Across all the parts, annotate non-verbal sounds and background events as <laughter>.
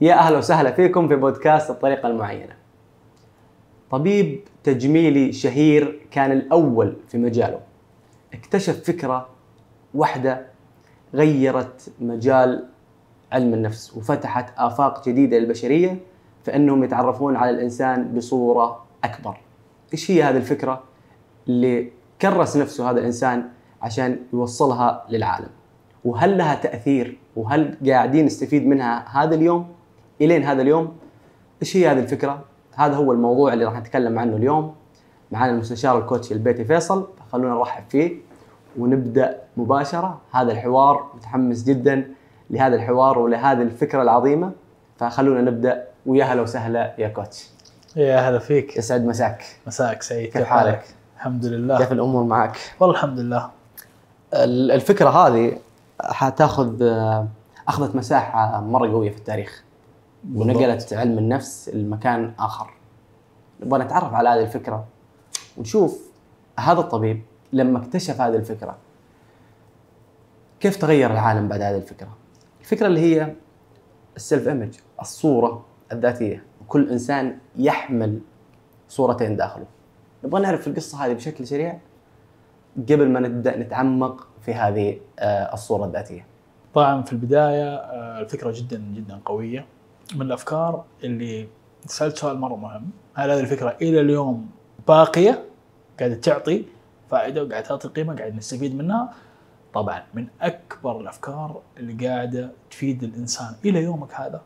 يا أهلا وسهلا فيكم في بودكاست الطريقة المعينة. طبيب تجميلي شهير كان الأول في مجاله. اكتشف فكرة واحدة غيرت مجال علم النفس وفتحت آفاق جديدة للبشرية في انهم يتعرفون على الإنسان بصورة أكبر. إيش هي هذه الفكرة اللي كرس نفسه هذا الإنسان عشان يوصلها للعالم؟ وهل لها تأثير وهل قاعدين نستفيد منها هذا اليوم إلين هذا اليوم. إيش هي هذه الفكرة؟ هذا هو الموضوع اللي راح نتكلم عنه اليوم. معنا المستشار الكوتشي البيتي فيصل خلونا نرحب فيه ونبدأ مباشرة هذا الحوار متحمس جدا لهذا الحوار ولهذه الفكرة العظيمة. فخلونا نبدأ. ويا هلا وسهلا يا كوتش. يا هلا فيك. يسعد مساك. مساك سعيد. كيف حالك؟ الحمد لله. كيف الأمور معك؟ والله الحمد لله. ال- الفكرة هذه حتاخذ آه، أخذت مساحة مرة قوية في التاريخ. ونقلت علم النفس لمكان آخر. نبغى نتعرف على هذه الفكرة ونشوف هذا الطبيب لما اكتشف هذه الفكرة كيف تغير العالم بعد هذه الفكرة؟ الفكرة اللي هي السيلف ايمج الصورة الذاتية. كل إنسان يحمل صورتين داخله. نبغى نعرف القصة هذه بشكل سريع قبل ما نبدأ نتعمق في هذه آه، الصورة الذاتية. طبعا في البداية آه، الفكرة جدا جدا قوية. من الأفكار اللي سألت سؤال مرة مهم. هل هذه الفكرة إلى اليوم باقية؟ قاعدة تعطي فائدة وقاعدة تعطي قيمة قاعد نستفيد منها. طبعا من أكبر الأفكار اللي قاعدة تفيد الإنسان إلى يومك هذا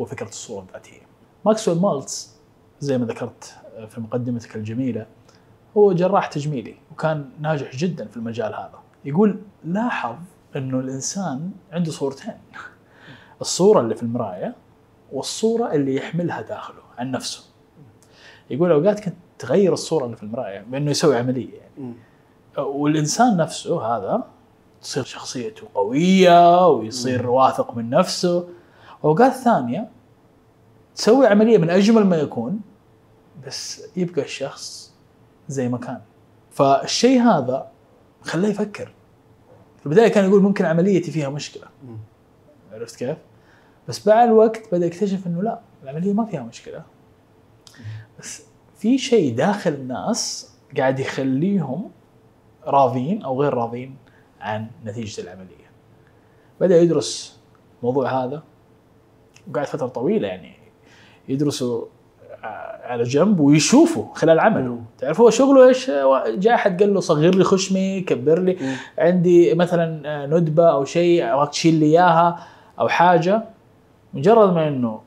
هو فكرة الصورة الذاتية. ماكسويل مالتز زي ما ذكرت في مقدمتك الجميلة هو جراح تجميلي وكان ناجح جدا في المجال هذا. يقول لاحظ إنه الإنسان عنده صورتين. الصورة اللي في المراية والصورة اللي يحملها داخله عن نفسه. يقول أوقات كنت تغير الصورة اللي في المراية بأنه يسوي عملية يعني. والإنسان نفسه هذا تصير شخصيته قوية ويصير واثق من نفسه. أوقات ثانية تسوي عملية من أجمل ما يكون بس يبقى الشخص زي ما كان. فالشيء هذا خلاه يفكر. في البداية كان يقول ممكن عمليتي فيها مشكلة. عرفت كيف؟ بس مع الوقت بدأ يكتشف إنه لا العملية ما فيها مشكلة. بس في شيء داخل الناس قاعد يخليهم راضين أو غير راضين عن نتيجة العملية. بدأ يدرس الموضوع هذا وقعد فترة طويلة يعني يدرسوا ع- على جنب ويشوفوا خلال عمله. تعرف هو شغله إيش؟ جاء أحد قال له صغر لي خشمي كبر لي مم. عندي مثلا آه، ندبة أو شيء أو تشيل لي إياها أو حاجة. مجرد ما إنه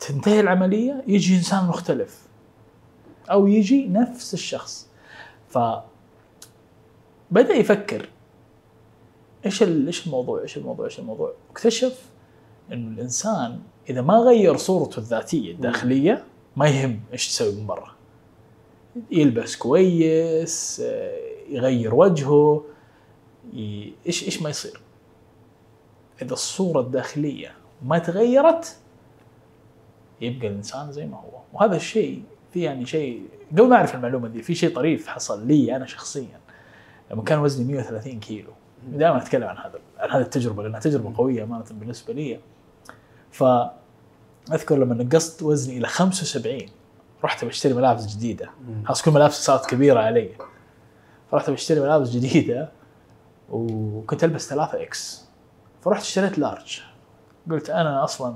تنتهي العملية يجي إنسان مختلف. أو يجي نفس الشخص. ف بدأ يفكر. إيش إيش الموضوع؟ إيش الموضوع؟ إيش الموضوع؟ اكتشف إنه الإنسان إذا ما غير صورته الذاتية الداخلية ما يهم إيش تسوي من برا. يلبس كويس يغير وجهه إيش إيش ما يصير. إذا الصورة الداخلية ما تغيرت يبقى الإنسان زي ما هو. وهذا الشيء في يعني شيء قبل ما أعرف المعلومة دي في شيء طريف حصل لي أنا شخصيا. لما كان وزني 130 كيلو. دائما أتكلم عن هذا عن هذه التجربة لأنها تجربة قوية أمانة بالنسبة لي. ف أذكر لما نقصت وزني إلى 75 رحت بشتري ملابس جديدة. خلاص كل ملابسي صارت كبيرة علي. فرحت بشتري ملابس جديدة وكنت ألبس 3 X. فرحت اشتريت large. قلت أنا أصلا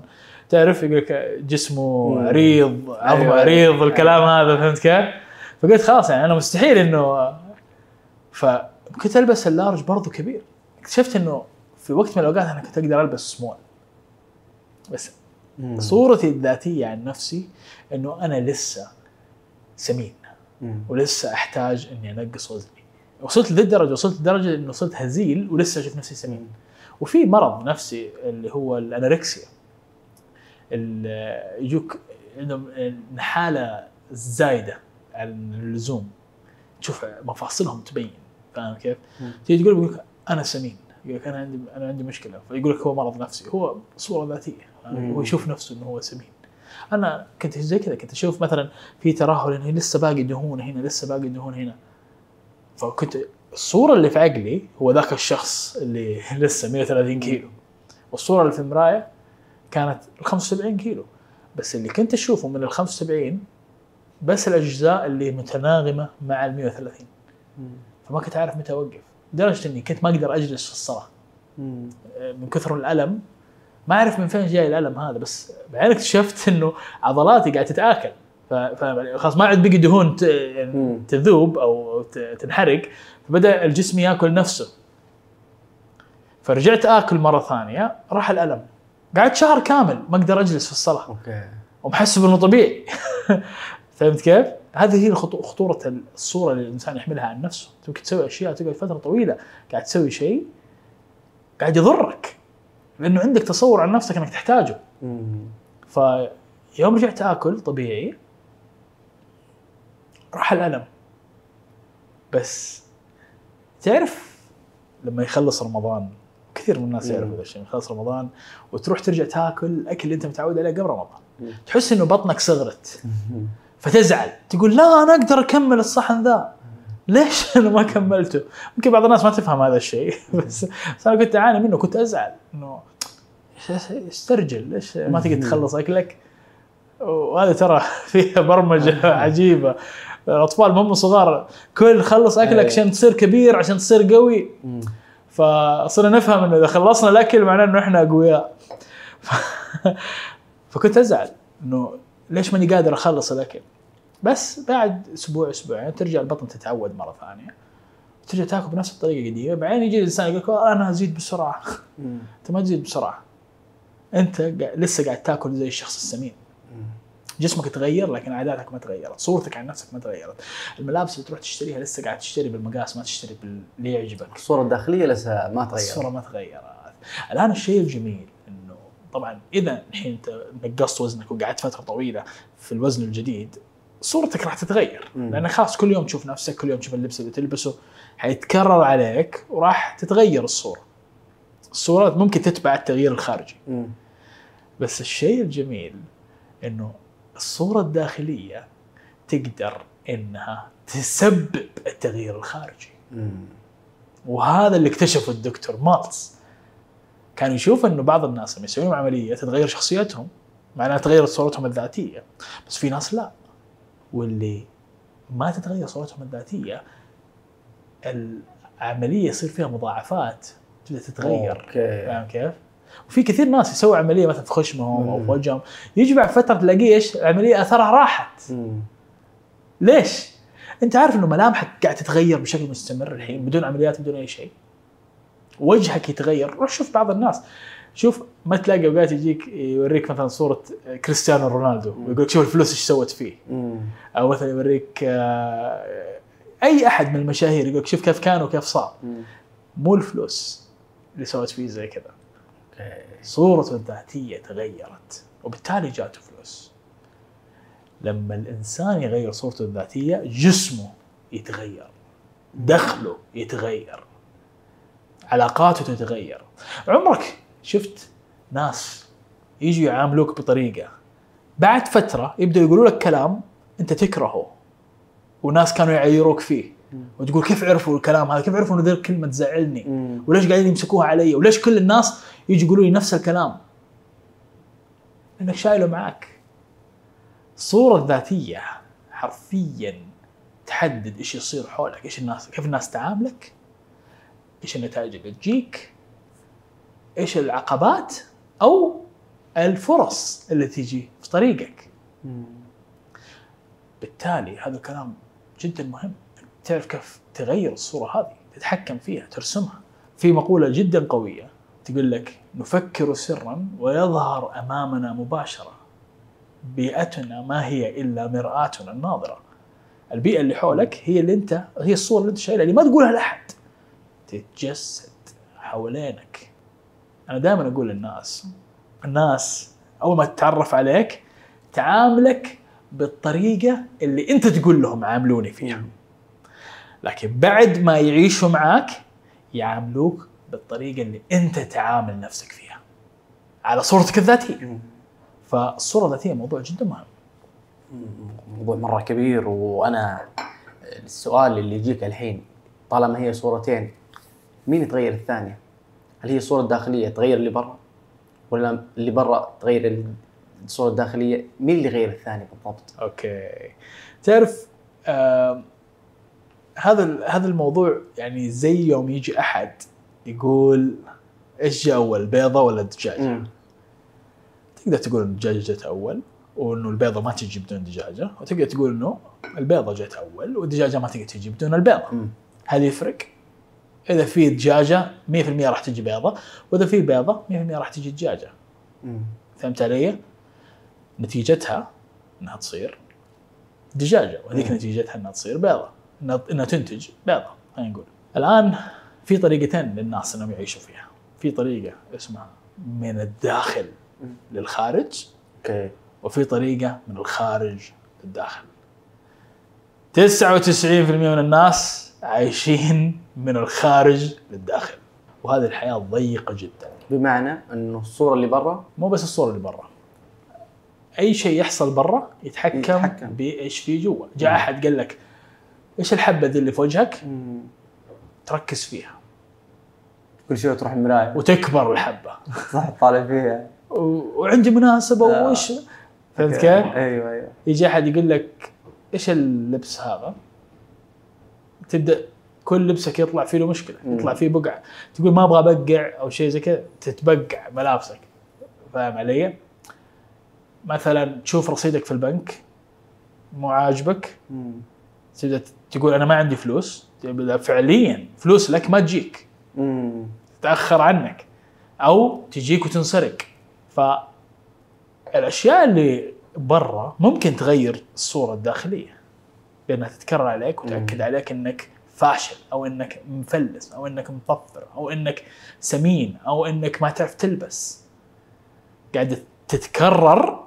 تعرف يقول لك جسمه مم. عريض عظمة أيوة. عريض الكلام هذا فهمت كيف؟ فقلت خلاص يعني أنا مستحيل إنه فكنت ألبس ال large برضو كبير اكتشفت إنه في وقت من الأوقات أنا كنت أقدر ألبس سمول بس مم. صورتي الذاتية عن نفسي إنه أنا لسه سمين مم. ولسه أحتاج إني أنقص وزني وصلت لذي الدرجه وصلت لدرجة إنه صرت هزيل ولسه أشوف نفسي سمين وفي مرض نفسي اللي هو الانوركسيا ال- يجوك عندهم حاله زايده عن اللزوم. تشوف مفاصلهم تبين فاهم كيف؟ تيجي تقول لك أنا سمين. يقول لك أنا عندي أنا عندي مشكلة. فيقول لك هو مرض نفسي. هو صورة ذاتية. هو يشوف نفسه إنه هو سمين. أنا كنت زي كذا كنت أشوف مثلا في ترهل هنا لسه باقي دهون هنا لسه باقي دهون هنا. فكنت الصورة اللي في عقلي هو ذاك الشخص اللي <laughs> لسه 130 كيلو. والصورة اللي في المراية كانت ال 75 كيلو. بس اللي كنت أشوفه من ال 75 بس الأجزاء اللي متناغمة مع ال 130 فما كنت عارف متى أوقف. لدرجة إني كنت ما أقدر أجلس في الصلاة. من كثر الألم. ما أعرف من فين جاي الألم هذا بس بعدين اكتشفت <laughs> إنه عضلاتي قاعدة تتآكل. ف- ف- خلاص ما عاد بقي دهون يعني. تذوب أو تنحرق. فبدا الجسم يأكل نفسه. فرجعت آكل مرة ثانية راح الألم. قعدت شهر كامل ما أقدر أجلس في الصلاة. أوكي. ومحسب إنه طبيعي. <laughs> فهمت كيف؟ هذه هي خطورة الصورة اللي الإنسان يحملها عن نفسه، ممكن تسوي أشياء تقعد فترة طويلة قاعد تسوي شيء قاعد يضرك. لأنه عندك تصور عن نفسك إنك تحتاجه،. فيوم رجعت آكل طبيعي راح الألم. بس تعرف لما يخلص رمضان كثير من الناس يعرفوا. هذا الشيء يخلص رمضان وتروح ترجع تاكل الاكل اللي أنت متعود عليه قبل رمضان. تحس إنه بطنك صغرت. فتزعل. تقول لا أنا أقدر أكمل الصحن ذا. ليش <laughs> أنا ما كملته؟ يمكن بعض الناس ما تفهم هذا الشيء. <laughs> بس, بس أنا كنت أعاني منه كنت أزعل. إنه استرجل. ليش ما تقدر تخلص أكلك؟ وهذا ترى <laughs> فيها برمجة عجيبة. الاطفال هم صغار. كل خلص أكلك إيه. عشان تصير كبير عشان تصير قوي. فصرنا نفهم إنه إذا خلصنا الأكل معناه إنه إحنا أقوياء. ف- <laughs> فكنت أزعل إنه ليش ماني قادر أخلص الأكل؟ بس بعد أسبوع أسبوعين ترجع البطن تتعود مرة ثانية. ترجع تاكل بنفس الطريقة القديمة. بعدين يجي الإنسان يقول لك "آه، أنا أزيد بسرعة. أنت ما تزيد بسرعة. أنت لسه قاعد تاكل زي الشخص السمين. جسمك تغير لكن عاداتك ما تغيرت. صورتك عن نفسك ما تغيرت. الملابس اللي تروح تشتريها لسه قاعد تشتري بالمقاس ما تشتري باللي يعجبك. الصورة الداخلية لسه ما الصورة تغيرت ما تغيرت. الآن الشيء الجميل إنه طبعا إذا الحين أنت نقصت وزنك وقعدت فترة طويلة في الوزن الجديد صورتك راح تتغير. لانك خلاص كل يوم تشوف نفسك كل يوم تشوف اللبس اللي تلبسه حيتكرر عليك وراح تتغير الصورة. الصورة ممكن تتبع التغيير الخارجي. مم. بس الشيء الجميل إنه الصورة الداخلية تقدر إنها تسبب التغيير الخارجي. مم. وهذا اللي اكتشفه الدكتور مالتس. كان يشوف إنه بعض الناس لما يسوون عملية تتغير شخصيتهم معناها تغيرت صورتهم الذاتية. بس في ناس لا. واللي ما تتغير صورتهم الذاتية العملية يصير فيها مضاعفات تبدأ تتغير. أوكي. فاهم كيف؟ وفي كثير ناس يسوي عملية مثلا في خشمهم أو. في وجههم يجي بعد فترة تلاقيه إيش؟ العملية أثرها راحت مم. ليش؟ أنت عارف إنه ملامحك قاعد تتغير بشكل مستمر الحين بدون عمليات بدون أي شيء. وجهك يتغير، روح شوف بعض الناس شوف ما تلاقي أوقات يجيك يوريك مثلا صورة كريستيانو رونالدو ويقول لك شوف الفلوس إيش سوت فيه، مم. أو مثلا يوريك آه، أي أحد من المشاهير يقول لك شوف كيف كان وكيف صار، مم. مو الفلوس اللي سوت فيه زي كذا. صورته الذاتية تغيرت وبالتالي جاته فلوس. لما الإنسان يغير صورته الذاتية جسمه يتغير دخله يتغير علاقاته تتغير. عمرك شفت ناس يجوا يعاملوك بطريقة بعد فترة يبدأوا يقولوا لك كلام أنت تكرهه وناس كانوا يعيروك فيه. وتقول كيف عرفوا الكلام هذا؟ كيف عرفوا انه ذي الكلمة تزعلني. وليش قاعدين يمسكوها علي؟ وليش كل الناس يجي يقولوا لي نفس الكلام؟ لأنك شايله معك الصورة الذاتيه حرفيا تحدد إيش يصير حولك إيش الناس كيف الناس تعاملك إيش النتائج اللي تجيك إيش العقبات أو الفرص اللي تيجي في طريقك. بالتالي هذا الكلام جدا مهم. تعرف كيف تغير الصورة هذه تتحكم فيها ترسمها. في مقولة جدا قوية تقول لك نفكر سرا ويظهر أمامنا مباشرة. بيئتنا ما هي إلا مرآتنا الناظرة. البيئة اللي حولك هي اللي أنت هي الصورة اللي أنت شايلها اللي ما تقولها لأحد. تتجسد حوالينك. أنا دائما أقول للناس الناس أول ما تتعرف عليك تعاملك بالطريقة اللي أنت تقول لهم عاملوني فيها. لكن بعد ما يعيشوا معاك يعاملوك بالطريقة اللي أنت تعامل نفسك فيها على صورتك الذاتية مم. فالصورة الذاتية موضوع جدا مهم موضوع مرة كبير وأنا السؤال اللي يجيك الحين طالما هي صورتين مين يتغير الثانية؟ هل هي الصورة الداخلية تغير اللي برا؟ ولا اللي برا تغير الصورة الداخلية مين اللي غير الثاني بالضبط؟ أوكي تعرف آه هذا هذا الموضوع يعني زي يوم يجي أحد يقول إيش جاء أول البيضه ولا الدجاجه؟ تقدر تقول إن الدجاجه جت أول وإنه البيضة ما تجي بدون دجاجة وتقدر تقول إنه البيضة جت أول والدجاجة ما تقدر تجي بدون البيضة مم. هل يفرق؟ إذا في دجاجة 100% راح تجي بيضة وإذا في بيضة 100% راح تجي دجاجة مم. فهمت علي؟ نتيجتها إنها تصير دجاجة وهذيك. نتيجتها إنها تصير بيضة إنها تنتج. بيضه خلينا نقول. الآن في طريقتين للناس إنهم يعيشوا فيها. في طريقة اسمها من الداخل. للخارج أوكي. وفي طريقة من الخارج للداخل. 99% من الناس عايشين من الخارج للداخل وهذه الحياة ضيقة جدا. بمعنى انه الصورة اللي برا مو بس الصورة اللي برا. أي شيء يحصل برا يتحكم, يتحكم. يتحكم. بإيش في جوا. جاء أحد قال لك إيش الحبة ذي اللي في وجهك تركز فيها كل شوي تروح المراية وتكبر الحبة <laughs> صح طالع فيها وعندي مناسبة آه. وش فهمت. كيف؟ أيوه أيوه يجي أحد يقول لك إيش اللبس هذا؟ تبدأ كل لبسك يطلع فيه له مشكلة، مم. يطلع فيه بقع، تقول ما أبغى أبقع أو شيء زي كذا تتبقع ملابسك فاهم علي؟ مثلا تشوف رصيدك في البنك مو عاجبك. تبدا تقول أنا ما عندي فلوس تبدا فعليا فلوس لك ما تجيك مم. تتأخر عنك أو تجيك وتنسرق فالاشياء اللي برا ممكن تغير الصورة الداخلية لأنها تتكرر عليك وتأكد. عليك إنك فاشل أو إنك مفلس أو إنك مطفر أو إنك سمين أو إنك ما تعرف تلبس قاعدة تتكرر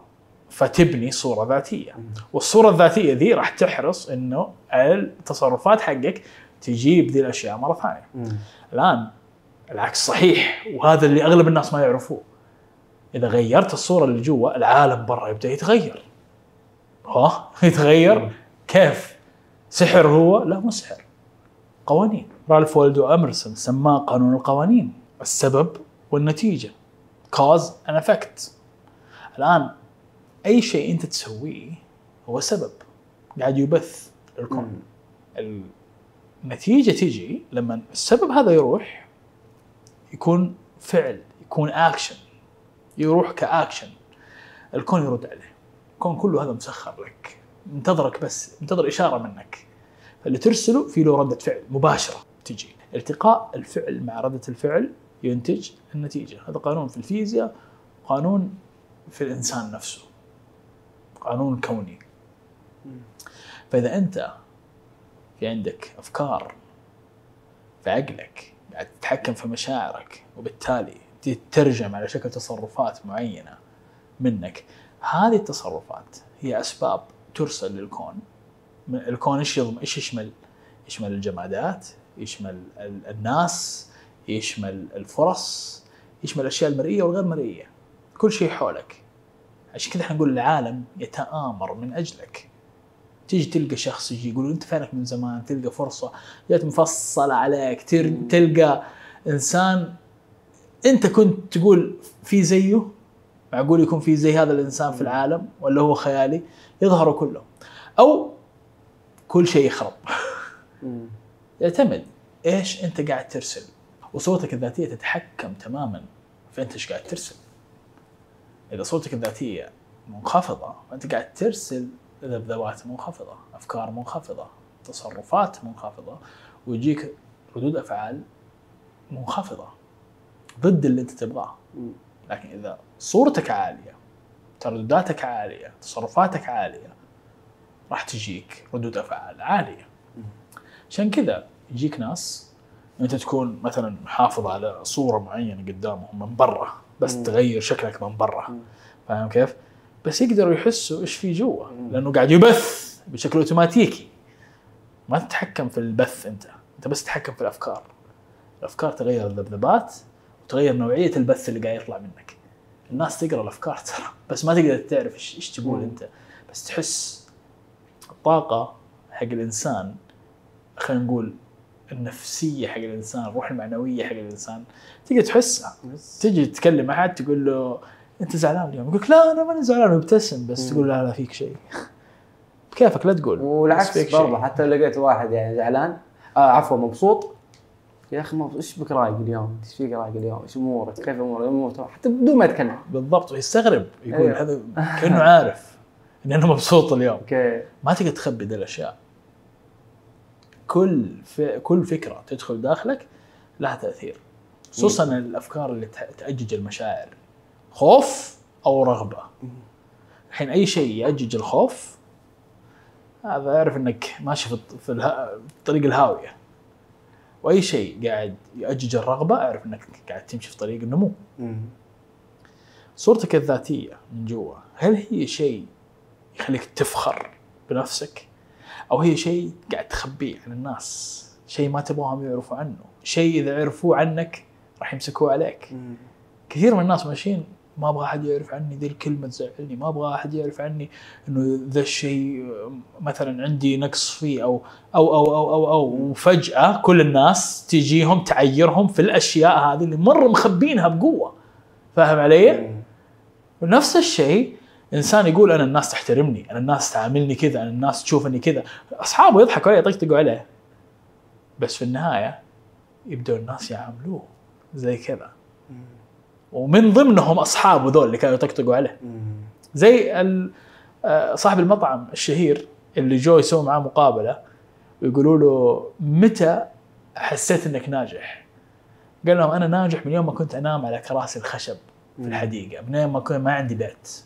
فتبني صورة ذاتية. والصورة الذاتية ذي راح تحرص إنه التصرفات حقك تجيب ذي الأشياء مرة ثانية. مم. الآن العكس صحيح وهذا اللي أغلب الناس ما يعرفوه. إذا غيرت الصورة اللي جوا العالم برا يبدأ يتغير. ها؟ <laughs> يتغير. كيف؟ سحر هو؟ لا مو سحر. قوانين. رالف والدو أمرسون سماه قانون القوانين. السبب والنتيجة. Cause and effect. الآن أي شيء أنت تسويه هو سبب. قاعد يبث للكون. النتيجة تجي لما السبب هذا يروح يكون فعل يكون اكشن يروح كاكشن الكون يرد عليه. الكون كله هذا مسخر لك. منتظرك بس منتظر إشارة منك. فاللي ترسله في له ردة فعل مباشرة تجي. التقاء الفعل مع ردة الفعل ينتج النتيجة. هذا قانون في الفيزياء قانون في الإنسان نفسه. قانون كوني. فإذا أنت في عندك أفكار في عقلك قاعد تتحكم في مشاعرك وبالتالي تترجم على شكل تصرفات معينة منك هذه التصرفات هي أسباب ترسل للكون. الكون إيش يضم إيش يشمل؟ يشمل الجمادات يشمل ال- الناس يشمل الفرص يشمل الأشياء المرئية والغير مرئية. كل شيء حولك. عشان كذا إحنا نقول العالم يتآمر من أجلك. تيجي تلقى شخص يجي يقول أنت فينك من زمان تلقى فرصة جات مفصلة عليك. تلقى إنسان أنت كنت تقول في زيه معقول يكون في زي هذا الإنسان في العالم ولا هو خيالي؟ يظهروا كلهم. أو كل شيء يخرب. يعتمد إيش أنت قاعد ترسل. وصورتك الذاتية تتحكم تماما في أنت إيش قاعد ترسل. إذا صورتك الذاتية منخفضة فأنت قاعد ترسل ذبذبات منخفضة أفكار منخفضة تصرفات منخفضة ويجيك ردود أفعال منخفضة ضد اللي أنت تبغاه. لكن إذا صورتك عالية تردداتك عالية تصرفاتك عالية راح تجيك ردود أفعال عالية. عشان كذا يجيك ناس إنت تكون مثلا محافظ على صورة معينة قدامهم من برا. بس مم. تغير شكلك من برا. فاهم كيف؟ بس يقدروا يحسوا إيش في جوا. لأنه قاعد يبث بشكل أوتوماتيكي ما تتحكم في البث أنت أنت بس تتحكم في الأفكار الأفكار تغير الذبذبات وتغير نوعية البث اللي قاعد يطلع منك الناس تقرأ الأفكار ترى <laughs> بس ما تقدر تعرف إيش تقول. أنت بس تحس الطاقه حق الإنسان خلينا نقول النفسية حق الإنسان الروح المعنوية حق الإنسان تقدر تحسها تجي تتكلم مع أحد تقول له أنت زعلان اليوم يقول لك لا أنا ماني زعلان ويبتسم بس. تقول لا لا فيك شيء <laughs> بكيفك لا تقول والعكس برضه. حتى لو لقيت واحد يعني زعلان آه عفوا مبسوط يا أخي مبسوط إيش بك رايق اليوم؟ إيش فيك رايق اليوم؟ إيش أمورك؟ كيف أمورك؟ أمورك حتى بدون ما يتكلم بالضبط ويستغرب يقول أيوه. هذا <laughs> كأنه عارف إن أنا مبسوط اليوم أوكي ما تقدر تخبي ذي الأشياء كل. كل فكرة تدخل داخلك لها تأثير. خصوصا الأفكار اللي تأجج المشاعر. خوف أو رغبة. الحين أي شيء يأجج الخوف هذا اعرف إنك ماشي في الط- في الها... طريق الهاوية. وأي شيء قاعد يأجج الرغبة اعرف إنك قاعد تمشي في طريق النمو. صورتك الذاتية من جوا هل هي شيء يخليك تفخر بنفسك؟ أو هي شيء قاعد تخبيه عن الناس شيء ما تبغاهم يعرفوا عنه شيء إذا عرفوه عنك راح يمسكوه عليك مم. كثير من الناس ماشيين ما أبغى أحد يعرف عني ذي الكلمة تزعلني ما أبغى أحد يعرف عني إنه ذا الشيء مثلا عندي نقص فيه أو أو أو أو أو, أو وفجأة كل الناس تجيهم تعيرهم في الأشياء هذه اللي مرة مخبينها بقوة فاهم علي؟ مم. ونفس الشيء إنسان يقول أنا الناس تحترمني، أنا الناس تعاملني كذا، أنا الناس تشوفني كذا، أصحابه يضحكوا عليه يطقطقوا عليه. بس في النهاية يبدوا الناس يعاملوه زي كذا. ومن ضمنهم اصحابه ذول اللي كانوا يطقطقوا عليه. زي آه، صاحب المطعم الشهير اللي جو يسوي معاه مقابلة ويقولوا له متى حسيت إنك ناجح؟ قال لهم أنا ناجح من يوم ما كنت أنام على كراسي الخشب في. الحديقة من يوم ما كنت ما عندي بيت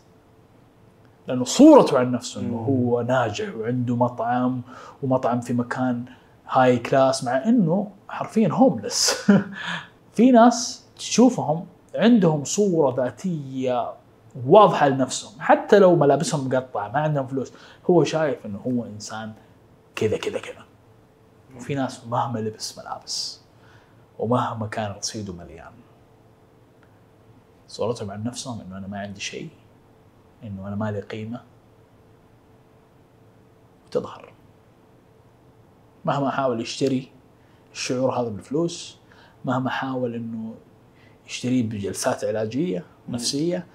لأنه صورته عن نفسه إنه. هو ناجح وعنده مطعم ومطعم في مكان هاي كلاس مع إنه حرفيا هوملس <laughs> في ناس تشوفهم عندهم صورة ذاتية واضحة لنفسهم حتى لو ملابسهم مقطعة ما عندهم فلوس هو شايف إنه هو إنسان كذا كذا كذا. وفي ناس مهما لبس ملابس ومهما كان رصيده مليان. صورتهم عن نفسهم إنه أنا ما عندي شيء. إنه أنا ما لي قيمة. وتظهر. مهما حاول يشتري الشعور هذا بالفلوس مهما حاول إنه يشتريه بجلسات علاجية نفسية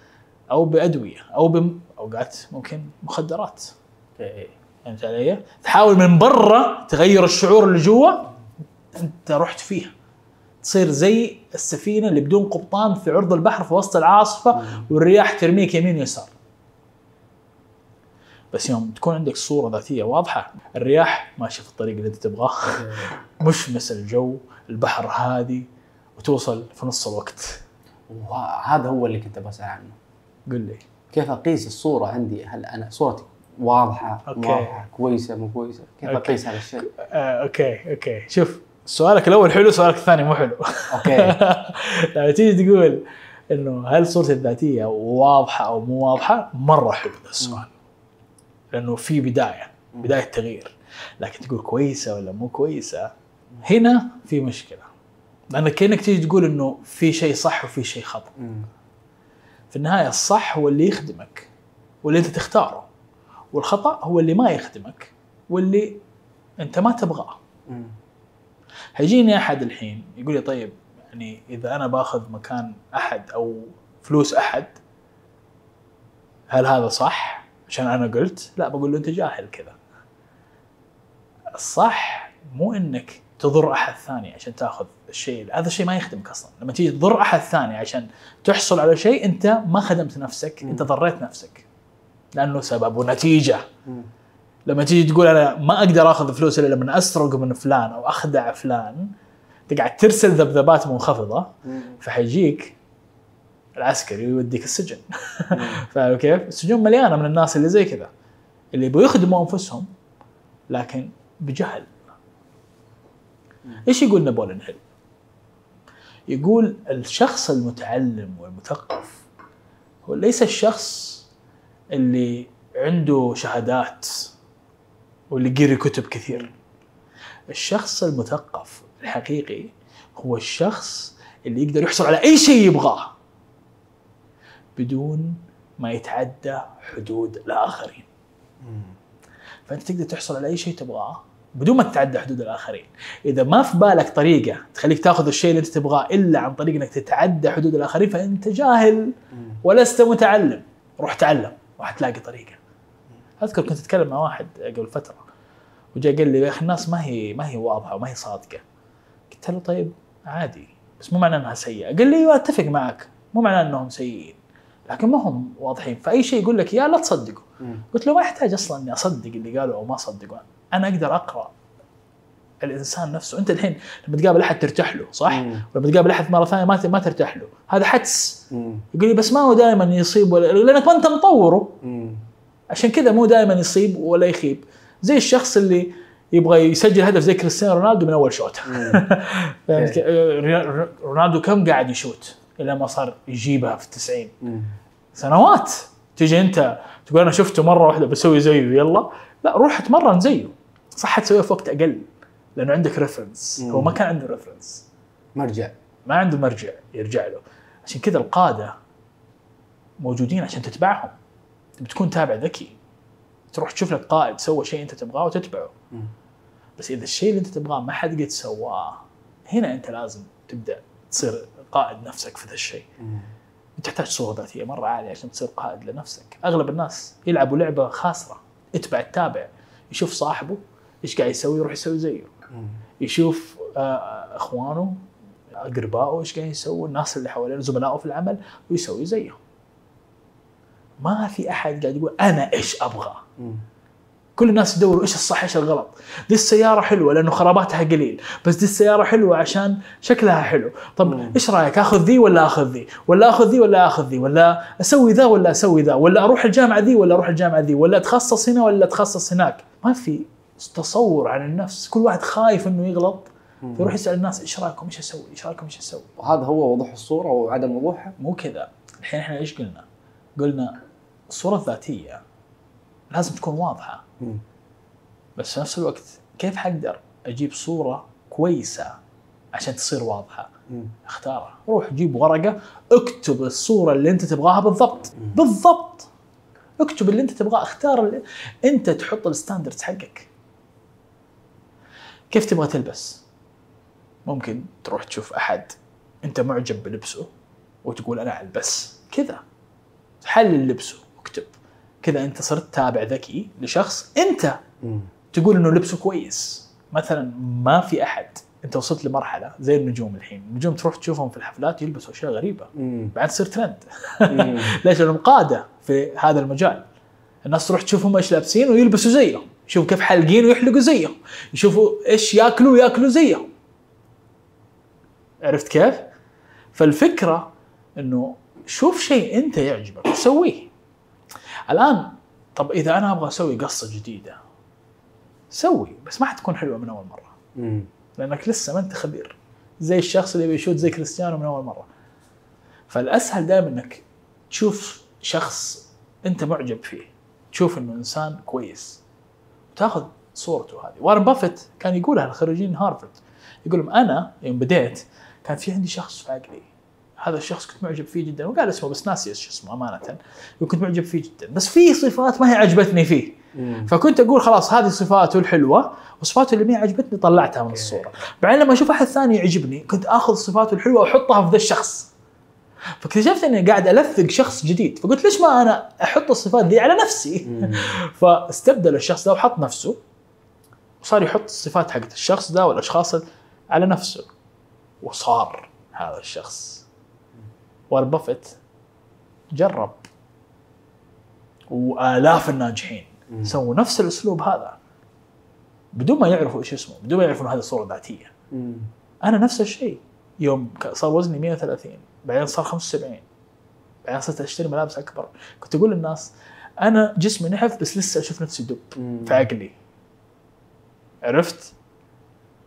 أو بأدوية أو باوقات ممكن مخدرات. أوكي فهمت علي؟ تحاول من برا تغير الشعور اللي جوا أنت رحت فيها. تصير زي السفينة اللي بدون قبطان في عرض البحر في وسط العاصفة والرياح ترميك يمين ويسار. بس يوم تكون عندك صورة ذاتية واضحة الرياح ماشية في الطريق اللي انت تبغاه. <laughs> مشمس الجو البحر هادي وتوصل في نص الوقت. وهذا هو اللي كنت بسأل عنه. قل لي. كيف أقيس الصورة عندي؟ هل أنا صورتي واضحة okay. واضحة كويسة مو كويسة؟ كيف okay. أقيس هذا الشيء؟ آه، okay okay. شوف سؤالك الأول حلو سؤالك الثاني مو حلو. okay. لما <laughs> تيجي تقول إنه هل صورتي الذاتية واضحة أو مو واضحة؟ مرة حلو السؤال. لأنه في بداية بداية تغيير لكن تقول كويسة ولا مو كويسة هنا في مشكلة لانك كأنك تيجي تقول إنه في شيء صح وفي شيء خطأ. في النهاية الصح هو اللي يخدمك واللي أنت تختاره والخطأ هو اللي ما يخدمك واللي أنت ما تبغاه. هيجيني أحد الحين يقول لي طيب يعني إذا أنا باخذ مكان أحد أو فلوس أحد هل هذا صح؟ عشان أنا قلت لا بقول له أنت جاهل كذا. الصح مو إنك تضر أحد ثاني عشان تأخذ الشيء هذا الشيء ما يخدمك أصلا لما تيجي تضر أحد ثاني عشان تحصل على شيء أنت ما خدمت نفسك أنت ضريت نفسك لأنه سبب ونتيجة. لما تيجي تقول أنا ما أقدر أخذ فلوس إلا لما أسرق من فلان أو أخدع فلان انت قاعد ترسل ذبذبات منخفضة. فحيجيك العسكري ويوديك السجن. <laughs> فاهم كيف؟ السجون مليانة من الناس اللي زي كذا اللي يبغوا يخدموا أنفسهم لكن بجهل. إيش يقول نابليون هيل؟ يقول الشخص المتعلم والمثقف هو ليس الشخص اللي عنده شهادات واللي قري كتب كثير. الشخص المثقف الحقيقي هو الشخص اللي يقدر يحصل على أي شيء يبغاه. بدون ما يتعدى حدود الآخرين. فأنت تقدر تحصل على أي شيء تبغاه بدون ما تتعدى حدود الآخرين. إذا ما في بالك طريقة تخليك تاخذ الشيء اللي أنت تبغاه إلا عن طريق إنك تتعدى حدود الآخرين فأنت جاهل ولست متعلم. روح تعلم راح تلاقي طريقة. أذكر كنت أتكلم مع واحد قبل فترة وجاء قال لي يا أخي الناس ما هي ما هي واضحة وما هي صادقة. قلت له طيب عادي بس مو معناه أنها سيئة. قال لي أيوه أتفق معك مو معناه أنهم سيئين. لكن ما هم واضحين. فأي شيء يقول لك يا لا تصدقه. قلت له ما يحتاج أصلا إني أصدق اللي قالوا أو ما أصدقه. أنا أقدر أقرأ الإنسان نفسه. أنت الحين لما تقابل أحد ترتاح له صح؟ مم. ولما تقابل أحد مرة ثانية ما ما ترتاح له. هذا حدس. يقول لي بس ما هو دائما يصيب ولا لأنك ما أنت مطوره. مم. عشان كذا مو دائما يصيب ولا يخيب. زي الشخص اللي يبغى يسجل هدف زي كريستيانو رونالدو من أول كيف؟ <laughs> آه، رونالدو كم قاعد يشوت؟ إلى ما صار يجيبها في 90 مم. سنوات. تجي أنت تقول أنا شفته مرة واحدة بسوي زيه يلا. لا روح اتمرن زيه. صح تسويها في وقت أقل لأنه عندك reference هو ما كان عنده reference مرجع. ما عنده مرجع يرجع له. عشان كذا القادة موجودين عشان تتبعهم. بتكون تابع ذكي. تروح تشوف لك قائد سوى شيء أنت تبغاه وتتبعه. مم. بس إذا الشيء اللي أنت تبغاه ما حد قد سواه هنا أنت لازم تبدأ تصير قائد نفسك في ذا الشيء. تحتاج صورة ذاتية مرة عالية عشان تصير قائد لنفسك أغلب الناس يلعبوا لعبة خاسرة اتبع التابع يشوف صاحبه إيش قاعد يسوي يروح يسوي زيه. يشوف آه، أخوانه أقربائه إيش قاعدين يسووا الناس اللي حواليه زملائه في العمل ويسوي زيهم ما في أحد قاعد يقول أنا إيش أبغى مم. كل الناس يدوروا إيش الصح إيش الغلط. دي السيارة حلوة لأنه خراباتها قليل بس دي السيارة حلوة عشان شكلها حلو. طب مم. إيش رأيك آخذ ذي ولا آخذ ذي؟ ولا آخذ ذي ولا آخذ ذي؟ ولا أسوي ذا ولا أسوي ذا؟ ولا أروح الجامعة ذي ولا أروح الجامعة ذي؟ ولا أتخصص هنا ولا أتخصص هناك؟ ما في تصور عن النفس. كل واحد خايف إنه يغلط فيروح يسأل الناس إيش رأيكم إيش أسوي إيش رأيكم إيش أسوي؟ وهذا هو وضوح الصورة وعدم وضوحها؟ مو كذا. الحين إحنا إيش قلنا؟ قلنا الصورة الذاتية لازم تكون واضحة. بس في نفس الوقت كيف حقدر أجيب صورة كويسة عشان تصير واضحة. اختارها روح جيب ورقة اكتب الصورة اللي أنت تبغاها بالضبط. بالضبط. اكتب اللي أنت تبغاه اختار اللي أنت تحط الستاندردز حقك. كيف تبغى تلبس؟ ممكن تروح تشوف أحد أنت معجب بلبسه وتقول أنا ألبس كذا. حلل لبسه. كذا أنت صرت تابع ذكي لشخص أنت. تقول إنه لبسه كويس. مثلا ما في أحد. أنت وصلت لمرحلة زي النجوم الحين. النجوم تروح تشوفهم في الحفلات يلبسوا أشياء غريبة. مم. بعد تصير ترند. <laughs> ليش؟ لأنهم قادة في هذا المجال. الناس تروح تشوفهم إيش لابسين ويلبسوا زيهم. يشوفوا كيف حالقين ويحلقوا زيهم. يشوفوا إيش ياكلوا وياكلوا زيهم. عرفت كيف؟ فالفكرة إنه شوف شيء أنت يعجبك. وسويه الآن طب إذا أنا أبغى أسوي قصة جديدة سوي بس ما حتكون حلوة من أول مرة. مم. لأنك لسه ما أنت خبير. زي الشخص اللي بي shoot زي كريستيانو من أول مرة. فالأسهل دائما إنك تشوف شخص أنت معجب فيه. تشوف إنه إنسان كويس. وتأخذ صورته هذه. وارن بافيت كان يقولها لخريجين هارفرد. يقول لهم أنا يوم بديت كان في عندي شخص في عقلي هذا الشخص كنت معجب فيه جدا. وقال اسمه بس ناسي إيش اسمه أمانة. وكنت معجب فيه جدا. بس في صفات ما هي عجبتني فيه. مم. فكنت أقول خلاص هذه صفاته الحلوة وصفاته اللي ما عجبتني طلعتها من الصورة. بعدين لما أشوف أحد ثاني يعجبني كنت آخذ صفاته الحلوة وأحطها في ذا الشخص. فاكتشفت إني قاعد ألفق شخص جديد. فقلت ليش ما أنا أحط الصفات دي على نفسي. <laughs> فاستبدل الشخص ده وحط نفسه. وصار يحط الصفات حقت الشخص ده والأشخاص على نفسه. وصار هذا الشخص. وارن بافيت جرب. وآلاف الناجحين. سووا نفس الأسلوب هذا. بدون ما يعرفوا إيش اسمه بدون ما يعرفوا هذه صوره ذاتيه مم. أنا نفس الشيء. يوم صار وزني 130 بعدين صار 75 بعدين صرت أشتري ملابس أكبر. كنت أقول للناس أنا جسمي نحف بس لسه أشوف نفسي دب. في عقلي. عرفت؟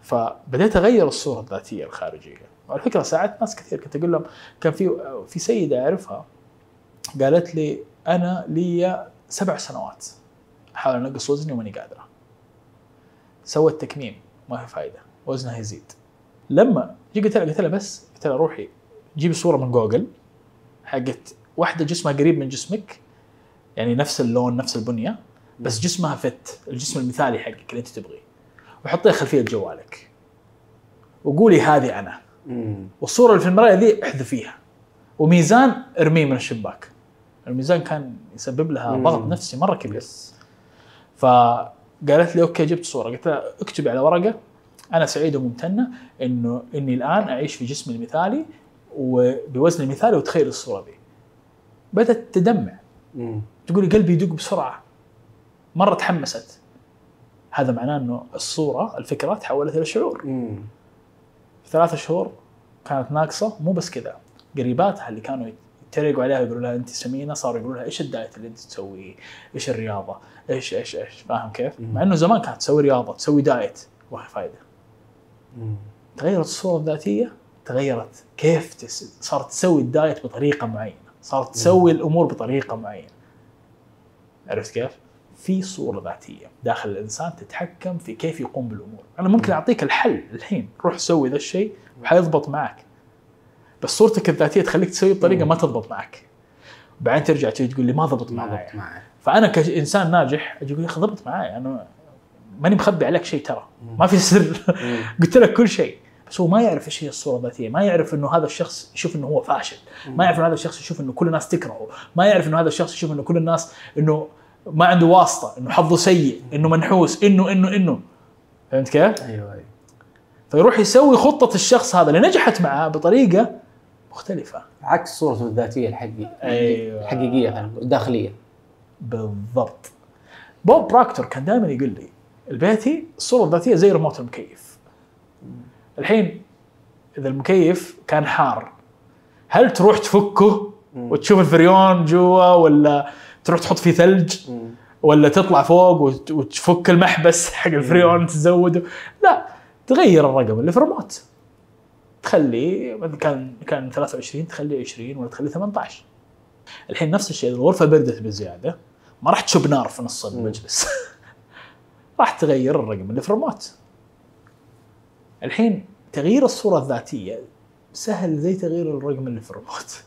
فبديت أغير الصورة الذاتية الخارجية. وعلى فكرة ساعدت ناس كثير. كنت أقول لهم كان في في سيدة أعرفها قالت لي أنا لي سبع سنوات. أحاول أنقص وزني وماني قادرة. سوت تكميم ما في فايدة. وزنها يزيد. لما جي قلت لها قلت لها بس قلت لها روحي جيبي صورة من جوجل حقت واحدة جسمها قريب من جسمك يعني نفس اللون نفس البنية بس جسمها fit. الجسم المثالي حقك اللي أنت تبغيه. وحطيها خلفية جوالك. وقولي هذه أنا. والصورة اللي في المرايه ذي احذفيها وميزان ارميه من الشباك. الميزان كان يسبب لها. ضغط نفسي مرة كبير. فقالت لي okay جبت صورة. قلت لها اكتبي على ورقة. أنا سعيده وممتنة إنه إني الآن أعيش في جسمي المثالي وبوزني المثالي وتخيل الصورة ذي. بدأت تدمع. تقولي قلبي يدق بسرعة. مرة تحمست. هذا معناه إنه الصورة الفكرة تحولت إلى شعور. ثلاثة شهور كانت ناقصة مو بس كذا قريباتها اللي كانوا يتريقوا عليها يقولوا لها انت سمينة صاروا يقولوا لها إيش الدايت اللي أنت تسويه؟ إيش الرياضة؟ إيش إيش إيش فاهم كيف؟ مع إنه زمان كانت تسوي رياضة تسوي diet فائده مم. تغيرت الصورة الذاتية تغيرت كيف تس... صارت تسوي ال diet بطريقة معينة صارت تسوي الأمور بطريقة معينة عرفت كيف؟ في صورة ذاتية. داخل الإنسان تتحكم في كيف يقوم بالأمور، أنا ممكن أعطيك الحل الحين. روح سوي ذا الشيء وحيضبط معك. بس صورتك الذاتية تخليك تسوي بطريقة ما تضبط معك. بعدين ترجع تيجي تقول لي ما ضبط معي ضبط معي فأنا كإنسان ناجح أجي أقول يا أخي ضبط معي أنا ماني مخبي عليك شيء ترى. ما في سر. <laughs> قلت لك كل شيء. بس هو ما يعرف إيش هي الصورة الذاتية، ما يعرف إنه هذا الشخص يشوف إنه هو فاشل، ما يعرف إنه هذا الشخص يشوف إنه كل الناس تكرهه، ما يعرف إنه هذا الشخص يشوف إنه كل الناس إنه ما عنده واسطة، إنه حظه سيء، إنه منحوس، إنه إنه إنه فهمت كيف؟ أيوه أيوه فيروح يسوي خطة الشخص هذا اللي نجحت معاه بطريقة مختلفة. عكس صورته الذاتية الحقيقية أيوة. الحقيقية الداخليه بالضبط. بوب براكتور كان دائما يقول لي البيتي الصورة الذاتية زي ريموت المكيف. الحين إذا المكيف كان حار هل تروح تفكه وتشوف الفريون جوا ولا تروح تحط فيه ثلج. ولا تطلع فوق وت- وتفك المحبس <laughs> حق الفريون تزوده. لا تغير الرقم اللي في الريموت. تخليه كان كان 23 تخليه 20 ولا تخليه 18 الحين نفس الشيء الغرفة بردت بزيادة ما راح تشب نار في نص المجلس. <laughs> راح تغير الرقم اللي في الريموت. الحين تغيير الصورة الذاتية سهل زي تغيير الرقم اللي في الريموت.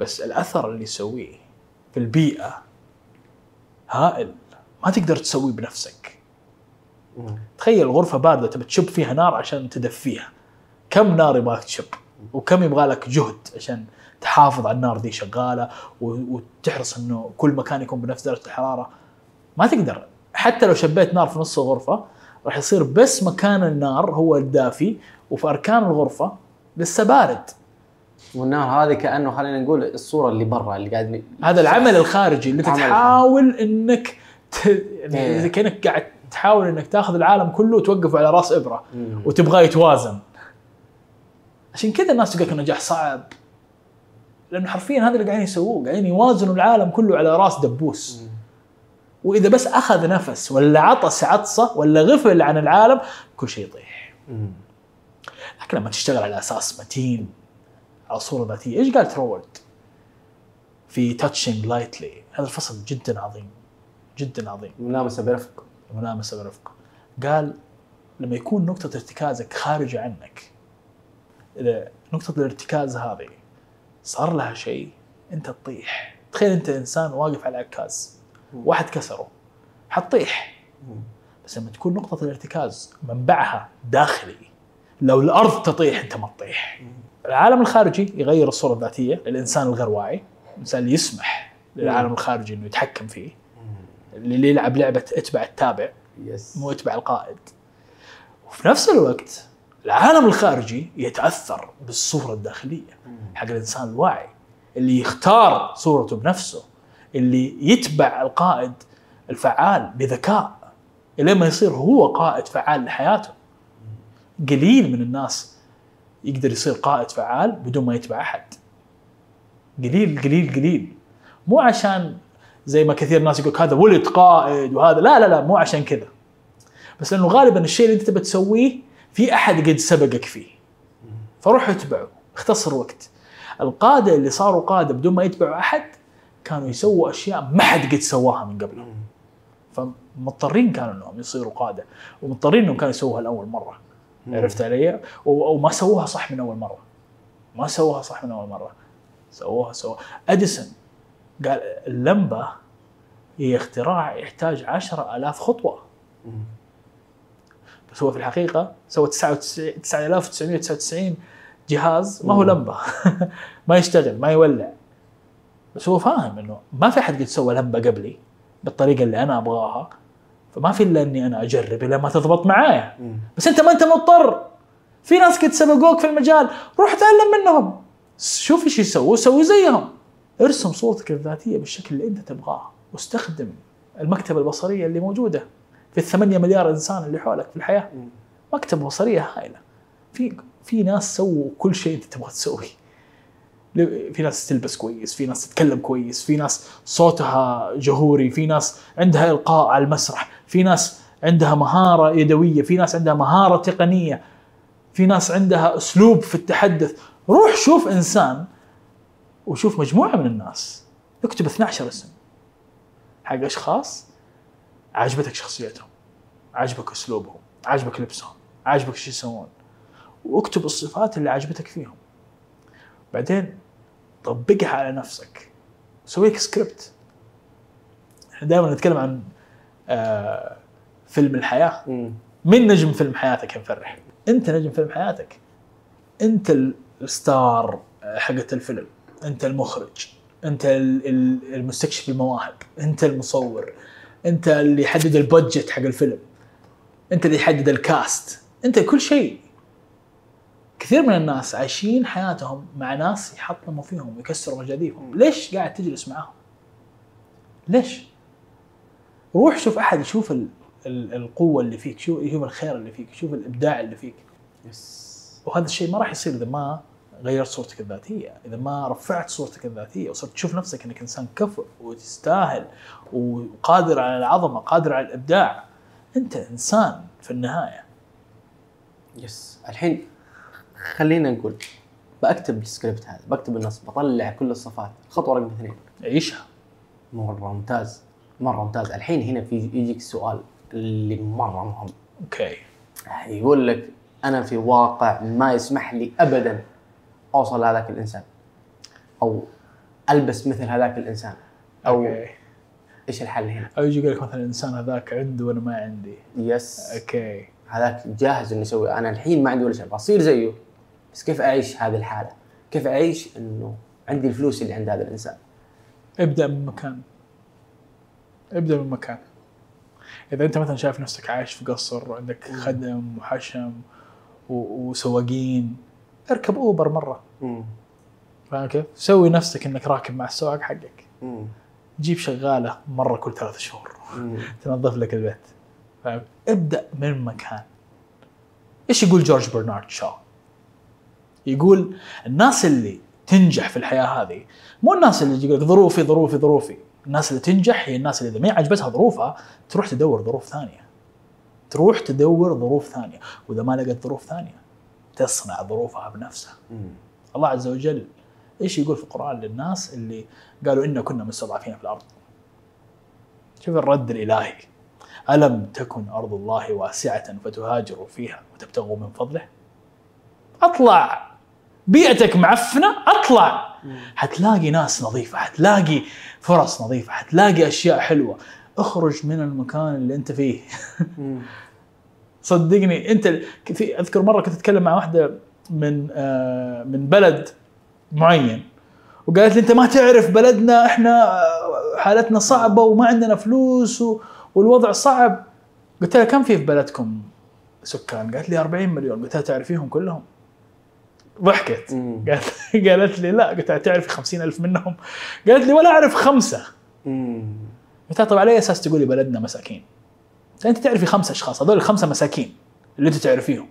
بس الأثر اللي يسويه في البيئة. هائل. ما تقدر تسويه بنفسك. تخيل غرفة باردة تبي تشب فيها نار عشان تدفيها. كم نار يبغاك تشب؟ وكم يبغى لك جهد عشان تحافظ على النار دي شغالة وتحرص إنه كل مكان يكون بنفس درجة الحرارة. ما تقدر. حتى لو شبيت نار في نص الغرفة راح يصير بس مكان النار هو الدافي وفي أركان الغرفة لسه بارد. والنار هذه كأنه خلينا نقول الصورة اللي برا اللي قاعد هذا العمل الخارجي اللي تحاول إنك ت... يعني إيه. كأنك قاعد تحاول إنك تاخذ العالم كله وتوقفه على راس إبرة. وتبغاه يتوازن عشان كذا الناس تقول لك النجاح صعب لأنه حرفيا هذا اللي قاعدين يسووه قاعدين يوازنوا العالم كله على راس دبوس مم. وإذا بس أخذ نفس ولا عطس عطسة ولا غفل عن العالم كل شيء يطيح مم. لكن لما تشتغل على أساس متين على صوره ذاتيه إيش قال ترورد؟ في touching lightly هذا الفصل جدا عظيم. جدا عظيم. ملامسه برفق. الملامسه برفق. قال لما يكون نقطة ارتكازك خارجة عنك إذا نقطة الارتكاز هذه صار لها شيء أنت تطيح. تخيل أنت إنسان واقف على عكاز. واحد كسره. حتطيح. بس لما تكون نقطة الارتكاز منبعها داخلي لو الأرض تطيح أنت ما تطيح. العالم الخارجي يغير الصورة الذاتية للإنسان الغير واعي الإنسان اللي يسمح للعالم الخارجي أنه يتحكم فيه اللي يلعب لعبة اتبع التابع يس مو اتبع القائد. وفي نفس الوقت العالم الخارجي يتأثر بالصورة الداخلية حق الإنسان الواعي اللي يختار صورته بنفسه اللي يتبع القائد الفعال بذكاء الين ما يصير هو قائد فعال لحياته. قليل من الناس يقدر يصير قائد فعال بدون ما يتبع أحد. قليل قليل قليل. مو عشان زي ما كثير ناس يقول هذا ولد قائد وهذا لا لا لا مو عشان كذا. بس لأنه غالبا الشيء اللي أنت تبى تسويه في أحد قد سبقك فيه. فروح اتبعه اختصر وقت. القادة اللي صاروا قادة بدون ما يتبعوا أحد كانوا يسووا أشياء ما حد قد سواها من قبلهم. فمضطرين كانوا إنهم يصيروا قادة ومضطرين إنهم كانوا يسووها لأول مرة. عرفت علي؟ وما سووها صح من أول مرة. ما سووها صح من أول مرة. سووها سووها. أديسون قال اللمبة هي اختراع يحتاج عشرة ألاف خطوة. مم. بس هو في الحقيقة سوى 99 9999 جهاز. ما هو. لمبة. <laughs> ما يشتغل ما يولع. بس هو فاهم إنه ما في أحد قد سوى لمبة قبلي بالطريقة اللي أنا أبغاها. فما في إلا إني أنا أجرب إلى ما تضبط معايا. بس أنت ما أنت مضطر. في ناس قد سبقوك في المجال روح تعلم منهم. شوف إيش يسووا سوي زيهم. ارسم صورتك الذاتية بالشكل اللي أنت تبغاه واستخدم المكتبة البصرية اللي موجودة في الثمانية مليار إنسان اللي حولك في الحياة. مكتبة بصرية هائلة. في في ناس سووا كل شيء أنت تبغى تسويه في ناس تلبس كويس في ناس تتكلم كويس في ناس صوتها جهوري في ناس عندها إلقاء على المسرح. في ناس عندها مهارة يدوية في ناس عندها مهارة تقنية في ناس عندها أسلوب في التحدث. روح شوف إنسان وشوف مجموعة من الناس اكتب 12 اسم حق أشخاص عجبتك شخصيتهم عجبك أسلوبهم عجبك لبسهم عجبك إيش يسوون واكتب الصفات اللي عجبتك فيهم. بعدين طبقها على نفسك. سوي لك سكريبت إحنا دائما نتكلم عن فيلم الحياة. مين نجم فيلم حياتك يا مفرح؟ انت نجم فيلم حياتك. انت ال star حقت الفيلم. انت المخرج. انت ال- ال- المستكشف المواهب. انت المصور. انت اللي يحدد ال budget حق الفيلم. انت اللي يحدد الكاست. انت كل شيء. كثير من الناس عايشين حياتهم مع ناس يحطموا فيهم ويكسروا مجاديفهم. ليش قاعد تجلس معاهم؟ ليش؟ روح شوف أحد يشوف ال- ال- القوة اللي فيك شوف يشوف الخير اللي فيك شوف الإبداع اللي فيك يس وهذا الشيء ما راح يصير إذا ما غيرت صورتك الذاتية، إذا ما رفعت صورتك الذاتية وصرت تشوف نفسك إنك إنسان كفؤ وتستاهل وقادر على العظمة، قادر على الإبداع. أنت إنسان في النهاية. yes الحين خلينا نقول بكتب السكريبت هذا بكتب النص بطلع كل الصفات الخطوه رقم اثنين عيشها. مرة ممتاز مرة ممتاز الحين هنا في يجيك السؤال اللي مرة مهم okay. يقول لك أنا في واقع ما يسمح لي ابدا أوصل لهذاك الإنسان أو ألبس مثل هذاك الإنسان أو okay. إيش الحل هنا؟ أو يجي يقول لك مثلا الانسان هذاك عنده وأنا ما عندي. yes okay. هذاك جاهز إنه يسوي أنا الحين ما عندي ولا شيء بصير زيه بس كيف أعيش هذه الحالة؟ كيف أعيش إنه عندي الفلوس اللي عند هذا الإنسان؟ ابدأ من مكان. ابدأ من مكان. إذا أنت مثلا شايف نفسك عايش في قصر وعندك خدم وحشم وسواقين اركب أوبر مرة. فاهم كيف؟ سوي نفسك إنك راكب مع السواق حقك. امم جيب شغالة مرة كل ثلاث شهور. <laughs> تنظف لك البيت. فاهم؟ ابدأ من مكان. إيش يقول جورج برنارد شو؟ يقول الناس اللي تنجح في الحياة هذه مو الناس اللي يقول لك ظروفي ظروفي ظروفي. الناس اللي تنجح هي الناس اللي إذا ما عجبتها ظروفها تروح تدور ظروف ثانية. تروح تدور ظروف ثانية. وإذا ما لقت ظروف ثانية تصنع ظروفها بنفسها. الله عز وجل إيش يقول في القرآن للناس اللي قالوا إنا كنا مستضعفين في الأرض؟ شوف الرد الإلهي. ألم تكن أرض الله واسعة فتهاجروا فيها وتبتغوا من فضله؟ أطلع. بيئتك معفنة؟ أطلع. حتلاقي ناس نظيفة حتلاقي فرص نظيفة حتلاقي أشياء حلوة. اخرج من المكان اللي أنت فيه. صدقني أنت في أذكر مرة كنت أتكلم مع واحدة من آه من بلد معين وقالت لي أنت ما تعرف بلدنا إحنا آه، حالتنا صعبة وما عندنا فلوس والوضع صعب. قلت لها كم في في بلدكم سكان؟ قالت لي 40 مليون. قلت لها تعرفيهم كلهم؟ ضحكت. قالت لي لا قلت لها تعرفي 50 ألف منهم؟ قالت لي ولا أعرف خمسة. قلت لها طب على أي أساس تقولي بلدنا مساكين؟ أنت تعرفي خمسة أشخاص؟ هذول الخمسة مساكين اللي أنت تعرفيهم.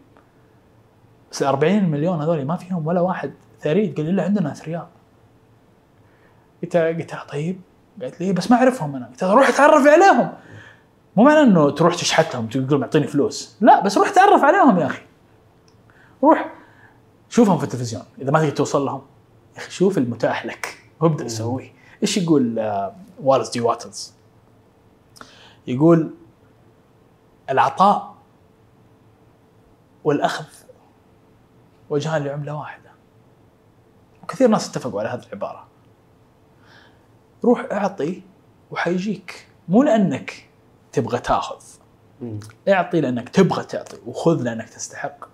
بس ال 40 مليون هذول ما فيهم ولا واحد ثري قال لي لا عندنا اثرياء قلت قلت طيب. قالت لي بس ما أعرفهم أنا. قلت روح اتعرف عليهم. مو معنى إنه تروح تشحتهم تقول لهم اعطيني فلوس. لا بس روح تعرف عليهم يا أخي. روح. شوفهم في التلفزيون. إذا ما تقدر توصل لهم يا أخي شوف المتاح لك. وابدا سويه إيش يقول آه، والز دي واتلز يقول العطاء والأخذ وجهان لعملة واحدة. وكثير ناس اتفقوا على هذه العبارة. روح أعطي وحيجيك. مو لأنك تبغى تأخذ. اعطي لأنك تبغى تعطي وخذ لأنك تستحق.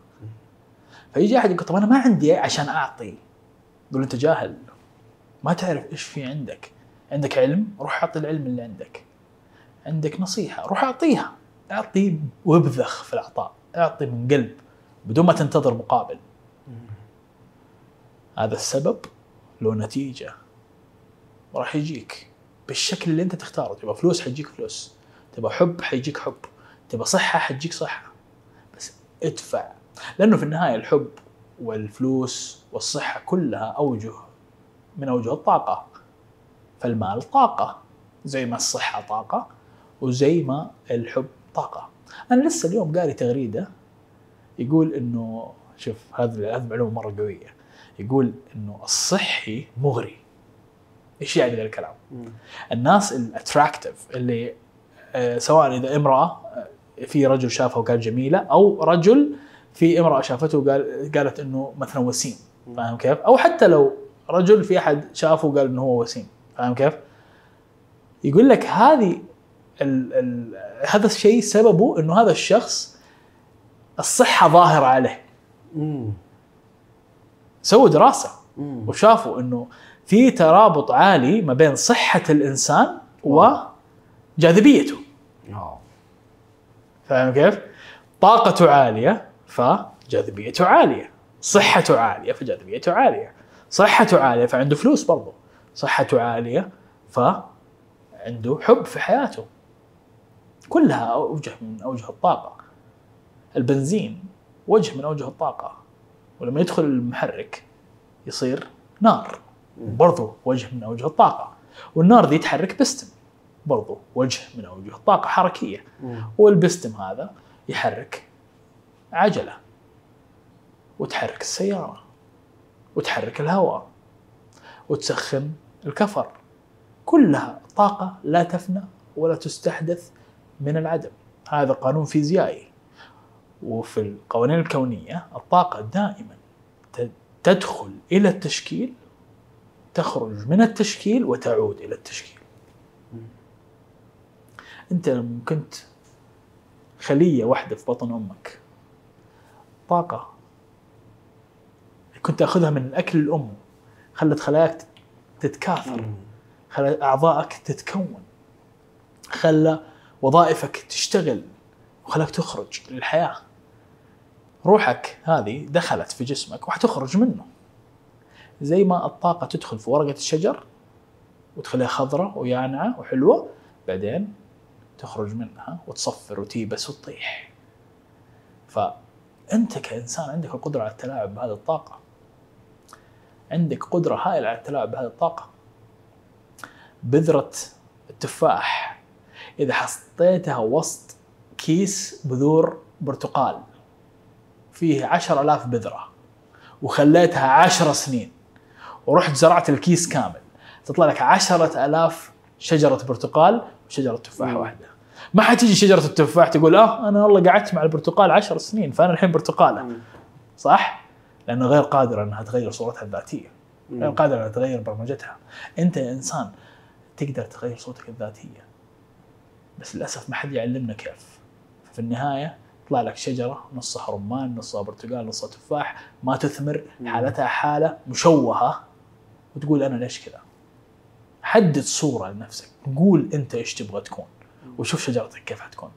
فيجي أحد يقول طب أنا ما عندي عشان أعطي؟ يقول أنت جاهل. ما تعرف إيش في عندك. عندك علم؟ روح أعطي العلم اللي عندك. عندك نصيحة؟ روح أعطيها. أعطي وابذخ في العطاء أعطي من قلب بدون ما تنتظر مقابل. هذا السبب له نتيجة راح يجيك بالشكل اللي أنت تختاره. تبغى فلوس حيجيك فلوس. تبغى حب حيجيك حب. تبغى صحة حتجيك صحة. بس ادفع. لأنه في النهاية الحب والفلوس والصحة كلها أوجه من أوجه الطاقة. فالمال طاقة زي ما الصحة طاقة وزي ما الحب طاقة. أنا لسه اليوم قاري تغريدة يقول إنه شوف هذه هذه معلومة مرة قوية. يقول إنه الصحي مغري. إيش يعني ذا الكلام؟ الناس ال attractive اللي آه، سواء إذا امرأة آه، في رجل شافها وقال جميلة أو رجل في امرأة شافته وقال قالت إنه مثلا وسيم فاهم كيف؟ أو حتى لو رجل في أحد شافه وقال إنه هو وسيم فاهم كيف؟ يقول لك هذه ال ال هذا الشيء سببه إنه هذا الشخص الصحة ظاهرة عليه مم. سووا دراسة مم. وشافوا إنه في ترابط عالي ما بين صحة الإنسان وجاذبيته آه. فاهم كيف؟ طاقته عالية فجاذبيته عالية، صحته عالية فجاذبيته عالية، صحته عالية فعنده فلوس برضه، صحته عالية فعنده حب في حياته. كلها أوجه من أوجه الطاقة. البنزين وجه من أوجه الطاقة. ولما يدخل المحرك يصير نار. برضو وجه من أوجه الطاقة. والنار دي تحرك بستم. برضو وجه من أوجه الطاقة حركية. والبستم هذا يحرك عجلة. وتحرك السيارة. وتحرك الهواء. وتسخن الكفر. كلها طاقة لا تفنى ولا تستحدث من العدم. هذا قانون فيزيائي. وفي القوانين الكونية الطاقة دائما تدخل إلى التشكيل تخرج من التشكيل وتعود إلى التشكيل. أنت لما كنت خلية واحدة في بطن أمك طاقة. كنت تاخذها من أكل الأم. خلت خلاياك تتكاثر. خلى أعضائك تتكون. خلى وظائفك تشتغل. وخلاك تخرج. للحياه روحك هذه دخلت في جسمك وحتخرج منه. زي ما الطاقة تدخل في ورقة الشجر وتخليها خضراء ويانعة وحلوة بعدين تخرج منها وتصفر وتيبس وتطيح. فانت كإنسان عندك القدره على التلاعب بهذه الطاقة. عندك قدرة هائلة على التلاعب بهذه الطاقة. بذرة التفاح. إذا حطيتها وسط كيس بذور برتقال فيه عشر ألاف بذرة وخليتها عشر سنين ورحت زرعت الكيس كامل تطلع لك عشرة ألاف شجرة برتقال وشجرة تفاح. واحدة. ما حتيجي شجرة التفاح تقول آه أنا والله قعدت مع البرتقال عشر سنين فأنا الحين برتقالة مم. صح؟ لأنه غير قادرة أنها تغير صورتها الذاتية غير مم. قادرة أنها تغير برمجتها أنت يا إنسان تقدر تغير صورتك الذاتية بس للأسف ما حد يعلمنا كيف في النهاية يطلع لك شجرة نصها رمان نصها برتقال نصها تفاح ما تثمر. حالتها حالة مشوهة وتقول أنا ليش كذا حدد صورة لنفسك قول أنت إيش تبغى تكون وشوف شجرتك كيف حتكون.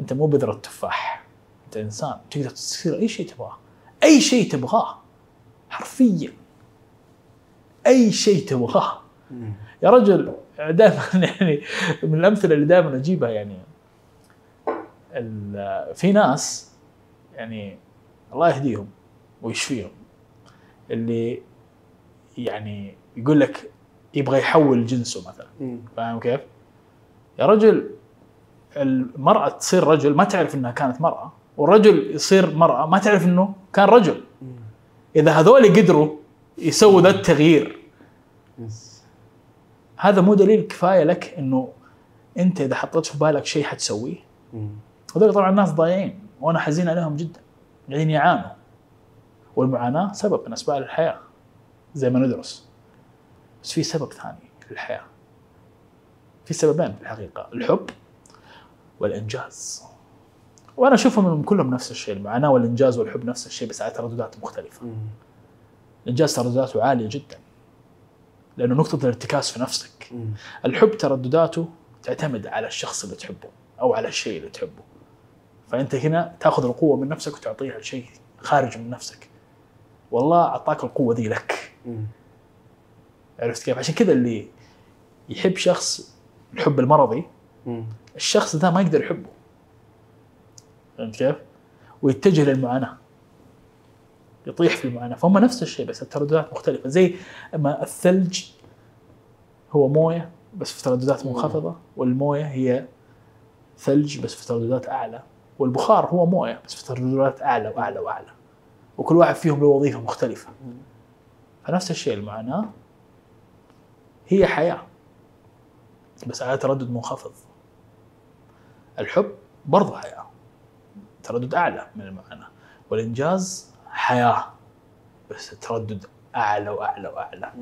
أنت مو بذرة تفاح. أنت إنسان. تقدر تصير أي شيء تبغاه. أي شيء تبغاه. حرفيا. أي شيء تبغاه. يا رجل دائما <laughs> يعني من الأمثلة اللي دائما أجيبها يعني في ناس يعني الله يهديهم ويشفيهم. اللي يعني يقول لك يبغى يحول جنسه مثلا. فاهم كيف؟ يا رجل المرأة تصير رجل ما تعرف إنها كانت مرأة والرجل يصير مرأة ما تعرف إنه كان رجل. إذا هذول قدروا يسووا ذا التغيير. هذا مو دليل كفاية لك إنه أنت إذا حطيت في بالك شيء حتسويه. هذول طبعا الناس ضايعين وأنا حزين عليهم جدا قاعدين يعانوا والمعاناة سبب من أسباب الحياة زي ما ندرس بس في سبب ثاني للحياة في سببين في الحقيقة الحب والإنجاز. وأنا أشوفهم إنهم كلهم نفس الشيء المعاناة والإنجاز والحب نفس الشيء بس على ترددات مختلفة. الإنجاز تردداته عالية جدا لأنه نقطة الارتكاز في نفسك. الحب تردداته تعتمد على الشخص اللي تحبه أو على الشيء اللي تحبه. فأنت هنا تأخذ القوة من نفسك وتعطيها لشيء خارج من نفسك. والله أعطاك القوة دي لك. عرفت كيف؟ عشان كذا اللي يحب شخص الحب المرضي الشخص ذا ما يقدر يحبه. فهمت كيف؟ ويتجه للمعاناة. يطيح في المعاناة. فهم نفس الشيء بس الترددات مختلفة. زي ما الثلج هو موية بس في ترددات منخفضة والموية هي ثلج بس في ترددات أعلى. والبخار هو موية بس في ترددات أعلى وأعلى وأعلى. وكل واحد فيهم له وظيفة مختلفة. فنفس الشيء المعاناة هي حياة. بس على تردد منخفض. الحب برضه حياة. تردد أعلى من المعاناة. والإنجاز حياة. بس تردد أعلى وأعلى وأعلى.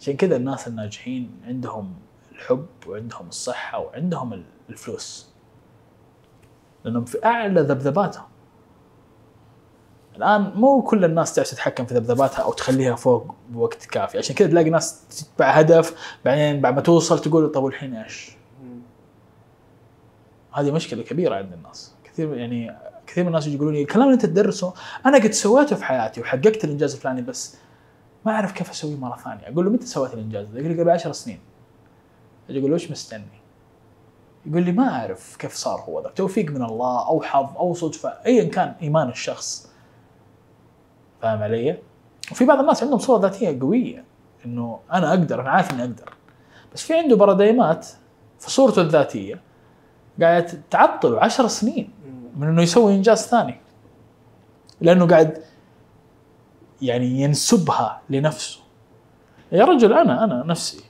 عشان كذا الناس الناجحين عندهم الحب وعندهم الصحة وعندهم الفلوس. لأنهم في أعلى ذبذباتهم. الآن مو كل الناس تعرف تتحكم في ذبذباتها أو تخليها فوق بوقت كافي. عشان كذا تلاقي ناس تتبع هدف بعدين بعد ما توصل تقول طب والحين إيش؟ هذه مشكلة كبيرة عند الناس. كثير يعني كثير من الناس يقولون لي الكلام اللي أنت تدرسه أنا قد سويته في حياتي وحققت الإنجاز الفلاني بس ما أعرف كيف أسويه مرة ثانية. أقول له متى سويت الإنجاز ده؟ يقول لي قبل 10 سنين. أجي أقول له وش مستني؟ يقول لي ما أعرف كيف صار هو ذا توفيق من الله أو حظ أو صدفة ايا كان إيمان الشخص. فاهم علي؟ وفي بعض الناس عندهم صورة ذاتية قوية إنه أنا أقدر أنا عارف إني أقدر. بس في عنده paradigm ات في صورته الذاتية قاعد تعطله عشر سنين من إنه يسوي إنجاز ثاني. لأنه قاعد يعني ينسبها لنفسه. يا رجل أنا أنا نفسي.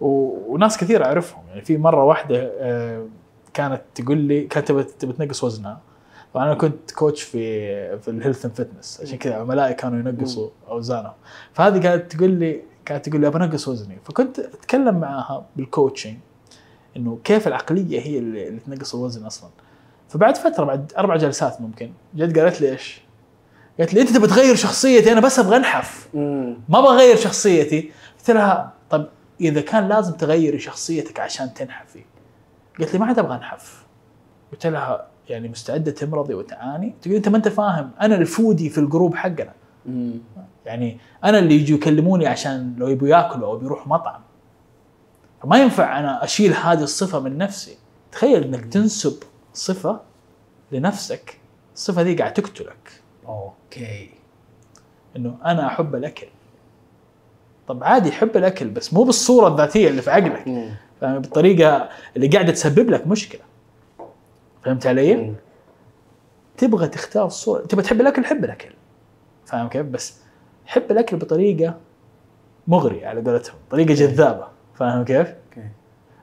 وناس كثير أعرفهم. يعني في مرة واحدة آه، كانت تقول لي كانت تبي تنقص وزنها. طبعا أنا كنت coach في في ال health and fitness عشان كذا عملائي كانوا ينقصوا أوزانهم. فهذه كانت تقول لي كانت تقول لي ابى أنقص وزني. فكنت أتكلم معاها بال coaching إنه كيف العقلية هي اللي, اللي تنقص الوزن أصلا. فبعد فترة بعد أربع جلسات ممكن جت قالت لي إيش؟ قالت لي أنت تبغى تغير شخصيتي أنا بس أبغى أنحف. ما أبغى أغير شخصيتي. قلت لها طب إذا كان لازم تغيري شخصيتك عشان تنحفي. قالت لي ما عاد أبغى أنحف. قلت لها يعني مستعدة تمرضي وتعاني. تقول أنت ما أنت فاهم أنا ال foodie في ال group حقنا. يعني أنا اللي يجوا يكلموني عشان لو يبوا ياكلوا أو بيروحوا مطعم. فما ينفع أنا أشيل هذه الصفة من نفسي. تخيل إنك تنسب صفة لنفسك. الصفة دي قاعد تقتلك. أوكي. إنه أنا أحب الأكل. طب عادي حب الأكل بس مو بالصورة الذاتية اللي في عقلك. بالطريقة اللي قاعدة تسبب لك مشكلة. فهمت علي؟ تبغى تختار الصورة تبغى تحب الأكل حب الأكل. فاهم كيف؟ بس حب الأكل بطريقة مغرية على قولتهم طريقة جذابة. فاهم كيف؟ أوكي.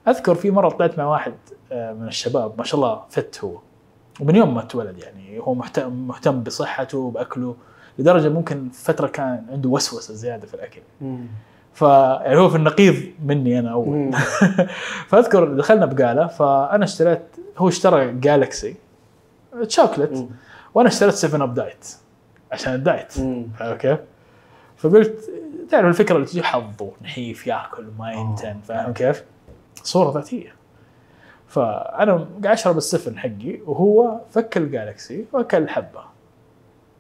أذكر في مرة طلعت مع واحد آه، من الشباب ما شاء الله فت هو. ومن يوم ما اتولد يعني هو مهتم مهتم بصحته وباكله لدرجة ممكن فترة كان عنده وسوسة زيادة في الأكل. ف يعني هو في النقيض مني أنا أول. <laughs> فأذكر دخلنا بقالة فأنا اشتريت هو اشترى جالكسي شوكلت وأنا اشتريت 7 اب diet عشان ال diet. فاهم كيف؟ فقلت تعرف الفكرة اللي تجي حظه نحيف يأكل ما ينتن فاهم كيف؟ صورة ذاتية. فأنا قاعد أشرب السفن حقي وهو فك الجالكسي وأكل حبه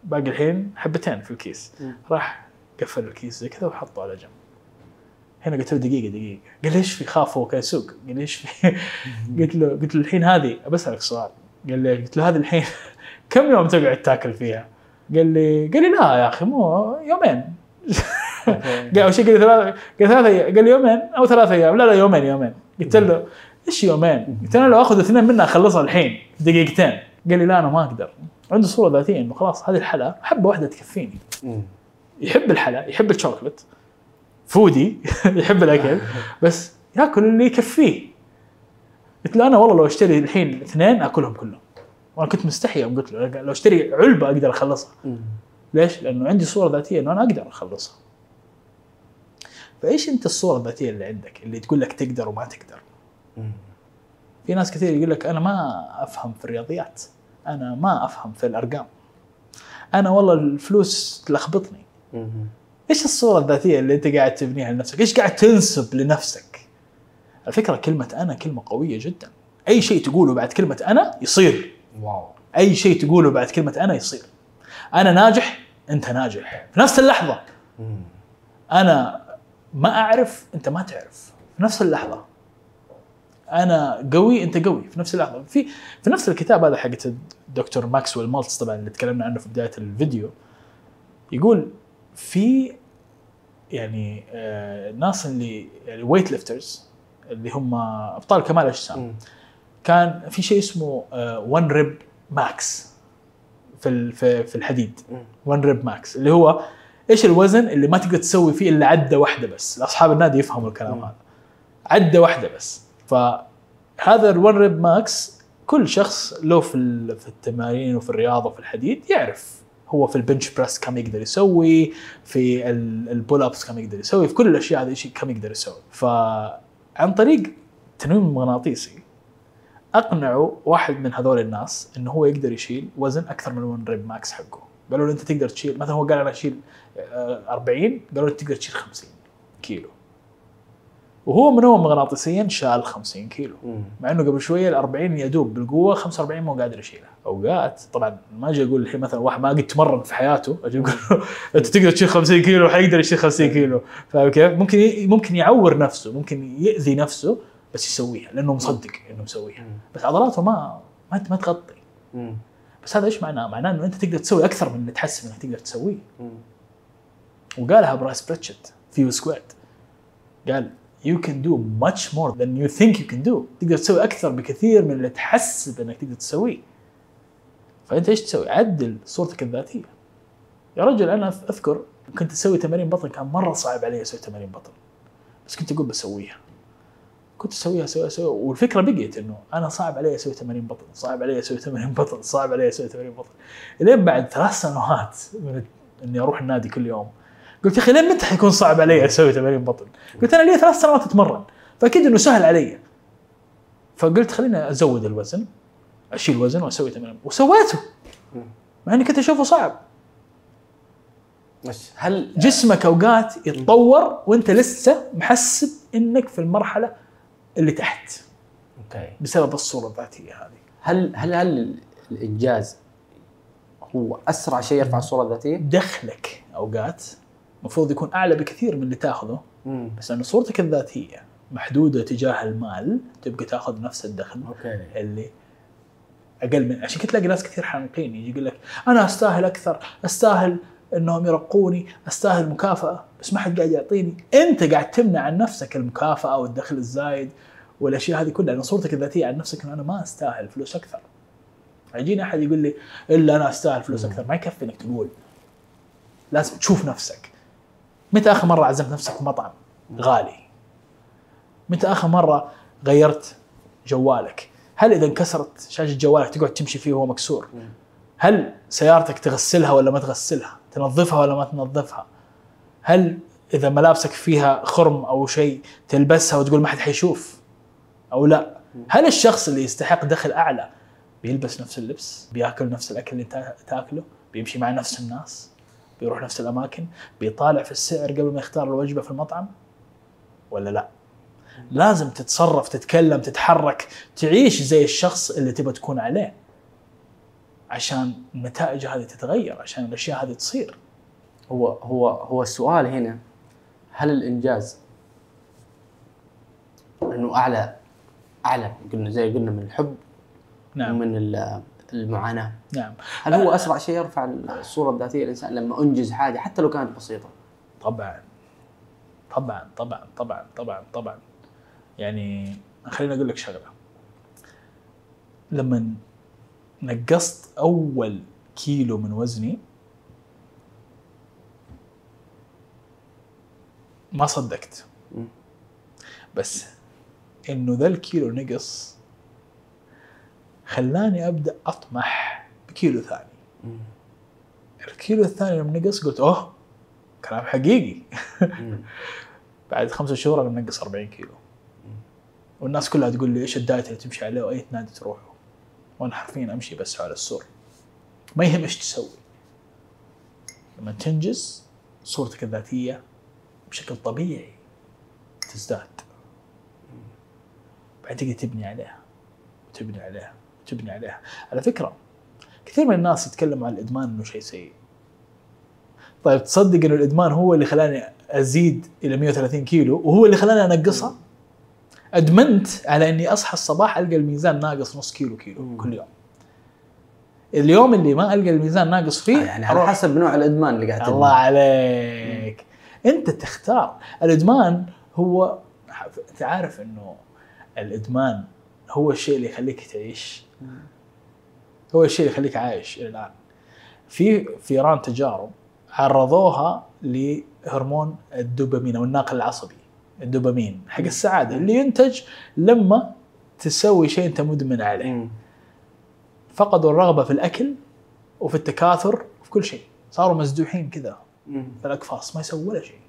باقي الحين حبتين في الكيس. راح قفل الكيس زي كذا وحطه على جنب. هنا قلت له دقيقة دقيقة. قال لي إيش في؟ خاف هو كان يسوق. قال لي إيش في؟ <laughs> قلت له قلت له الحين هذه بسألك سؤال. قال لي قلت له هذه الحين <laughs> كم يوم تقعد تاكل فيها؟ قال لي قال لي لا يا أخي مو يومين. قال أول شيء قال لي ثلاث قال ثلاث. قال لي يومين أو ثلاث أيام. لا لا يومين يومين. قلت له إيش يومين؟ قلت له لو آخذ اثنين منها أخلصها الحين دقيقتين. قال لي لا أنا ما أقدر. عنده صورة ذاتية إنه خلاص هذه الحلا حبه واحدة تكفيني. يحب الحلا يحب الشوكلت. فودي <laughs> يحب الأكل بس ياكل اللي يكفيه. قلت له أنا والله لو أشتري الحين اثنين أكلهم كلهم. وأنا كنت مستحي يوم قلت له لو أشتري علبة أقدر أخلصها. ليش؟ لأنه عندي صورة ذاتية إنه أنا أقدر أخلصها. فإيش أنت الصورة الذاتية اللي عندك؟ اللي تقول لك تقدر وما تقدر. في ناس كثير يقول لك أنا ما أفهم في الرياضيات. أنا ما أفهم في الأرقام. أنا والله الفلوس تلخبطني. إيش الصورة الذاتية اللي أنت قاعد تبنيها لنفسك؟ إيش قاعد تنسب لنفسك؟ الفكرة كلمة أنا كلمة قوية جدا. أي شيء تقوله بعد كلمة أنا يصير. واو. أي شيء تقوله بعد كلمة أنا يصير. أنا ناجح أنت ناجح. في نفس اللحظة. أنا ما أعرف أنت ما تعرف. في نفس اللحظة. أنا قوي أنت قوي. في نفس اللحظة. في في نفس الكتاب هذا حق الدكتور ماكسويل مالتس طبعا اللي تكلمنا عنه في بداية الفيديو يقول في يعني آه ناس اللي يعني weight lifters اللي هم أبطال كمال الاجسام مم. كان في شيء اسمه 1 rep max في في الحديد مم. 1 rep max اللي هو إيش الوزن اللي ما تقدر تسوي فيه إلا عدة واحدة بس اصحاب النادي يفهموا الكلام. هذا عدة واحدة بس فهذا ال 1 rep max كل شخص له في التمارين وفي الرياضة وفي الحديد يعرف هو في ال bench press كم يقدر يسوي في ال- ال pull ups كم يقدر يسوي في كل الأشياء هذه كم يقدر يسوي. فعن طريق التنويم المغناطيسي أقنعوا واحد من هذول الناس إنه هو يقدر يشيل وزن أكثر من 1 rep max حقه. قالوا له أنت تقدر تشيل مثلا هو قال أنا أشيل آه، 40 قالوا له تقدر تشيل 50 كيلو. وهو منوم مغناطيسيا شال 50 كيلو مم. مع إنه قبل شوية ال 40 يدوب بالقوة 45 مو قادر يشيلها اوقات طبعا ما أجي أقول الحين مثلا واحد ما قد تمرن في حياته أجي أقول له <laughs> أنت تقدر تشيل 50 كيلو حيقدر يشيل 50 كيلو فاهم كيف؟ ممكن ممكن يعور نفسه ممكن يأذي نفسه بس يسويها لأنه مصدق إنه مسويها. بس عضلاته ما ما ما تغطي. بس هذا إيش معناه؟ معناه إنه أنت تقدر تسوي أكثر من اللي تحسب إنك تقدر تسويه. وقالها برايس بريتشت في سكواد قال you can do much more than you think you can do. تقدر تسوي أكثر بكثير من اللي تحسب إنك تقدر تسويه. فأنت إيش تسوي؟ عدل صورتك الذاتية. يا رجل أنا أذكر كنت أسوي تمارين بطن كان مرة صعب علي أسوي تمارين بطن. بس كنت أقول بسويها. كنت أسويها أسويها أسويها. والفكرة بقيت إنه أنا صعب علي أسوي تمارين بطن صعب علي أسوي تمارين <laughs> بطن صعب علي أسوي تمارين بطن. إلين بعد ثلاث سنوات من إني أروح النادي كل يوم قلت يا أخي لين متى حيكون صعب علي أسوي تمارين بطن؟ قلت أنا لي ثلاث سنوات أتمرن فأكيد إنه سهل علي فقلت خليني أزود الوزن أشيل وزن وأسوي تمارين وسويته. مع إني كنت أشوفه صعب بس هل جسمك أوقات يتطور وأنت لسه محسب إنك في المرحلة اللي تحت أوكي بسبب الصورة الذاتية هذه هل هل هل الإنجاز هو أسرع شيء يرفع الصورة الذاتية؟ دخلك أوقات المفروض يكون أعلى بكثير من اللي تأخذه. مم. بس لأنه صورتك الذاتية محدودة تجاه المال تبقى تأخذ نفس الدخل أوكي. اللي أقل من عشان كده تلاقي ناس كثير حانقين يجي يقول لك أنا أستاهل أكثر أستاهل إنهم يرقوني أستاهل مكافأة. بس ما حد قاعد يعطيني. أنت قاعد تمنع عن نفسك المكافأة والدخل الزايد والأشياء هذه كلها. لأن صورتك الذاتية عن نفسك إنه أنا ما أستاهل فلوس أكثر. يجيني أحد يقول لي إلا أنا أستاهل فلوس أكثر. ما يكفي إنك تقول. لازم تشوف نفسك. متى آخر مرة عزمت نفسك في مطعم غالي؟ متى آخر مرة غيرت جوالك؟ هل إذا انكسرت شاشة جوالك تقعد تمشي فيه وهو مكسور. هل سيارتك تغسلها ولا ما تغسلها؟ تنظفها ولا ما تنظفها؟ هل إذا ملابسك فيها خرم أو شيء تلبسها وتقول ما حد حيشوف أو لا؟ هل الشخص اللي يستحق دخل أعلى بيلبس نفس اللبس؟ بيأكل نفس الأكل اللي تا- تاكله؟ بيمشي مع نفس الناس؟ بيروح نفس الأماكن بيطالع في السعر قبل ما يختار الوجبة في المطعم؟ ولا لا؟ لازم تتصرف تتكلم تتحرك تعيش زي الشخص اللي تبغى تكون عليه. عشان النتائج هذه تتغير عشان الأشياء هذه تصير. هو هو هو السؤال هنا هل الإنجاز أنه أعلى أعلى قلنا زي قلنا من الحب نعم. ومن المعاناة. نعم. هل هو أسرع شيء يرفع الصورة الذاتية للإنسان لما أنجز حاجة حتى لو كانت بسيطة؟ طبعا. طبعا طبعا طبعا طبعا طبعا. يعني خليني أقول لك شغلة. لما نقصت أول كيلو من وزني ما صدقت. بس إنه ذا الكيلو نقص خلاني أبدأ أطمح بكيلو ثاني. الكيلو الثاني لما نقص قلت أوه كلام حقيقي. <laughs> بعد خمسة شهور أنا منقص 40 كيلو. والناس كلها تقول لي إيش الدايت اللي تمشي عليه وأي نادي تروحه وأنا حرفيا أمشي بس على السور. ما يهم إيش تسوي. لما تنجز صورتك الذاتية بشكل طبيعي تزداد. بعدين تبني عليها وتبني عليها. وتبني عليها. على فكرة كثير من الناس يتكلموا عن الإدمان إنه شيء سيء. طيب تصدق إنه الإدمان هو اللي خلاني أزيد إلى 130 كيلو وهو اللي خلاني أنقصها؟ أدمنت على إني أصحى الصباح ألقى الميزان ناقص نص كيلو كيلو مم. كل يوم. اليوم اللي ما ألقى الميزان ناقص فيه يعني على حسب نوع الإدمان اللي قاعد تدمن. الله عليك. أنت تختار. الإدمان هو انت عارف إنه الإدمان هو الشيء اللي يخليك تعيش هو الشيء اللي يخليك عايش إلى الآن. في فيران تجارب عرضوها لهرمون الدوبامين أو الناقل العصبي الدوبامين حق السعادة اللي ينتج لما تسوي شيء أنت مدمن عليه. فقدوا الرغبة في الأكل وفي التكاثر وفي كل شيء. صاروا مزدوحين كذا. في الأقفاص ما يسووا ولا شيء.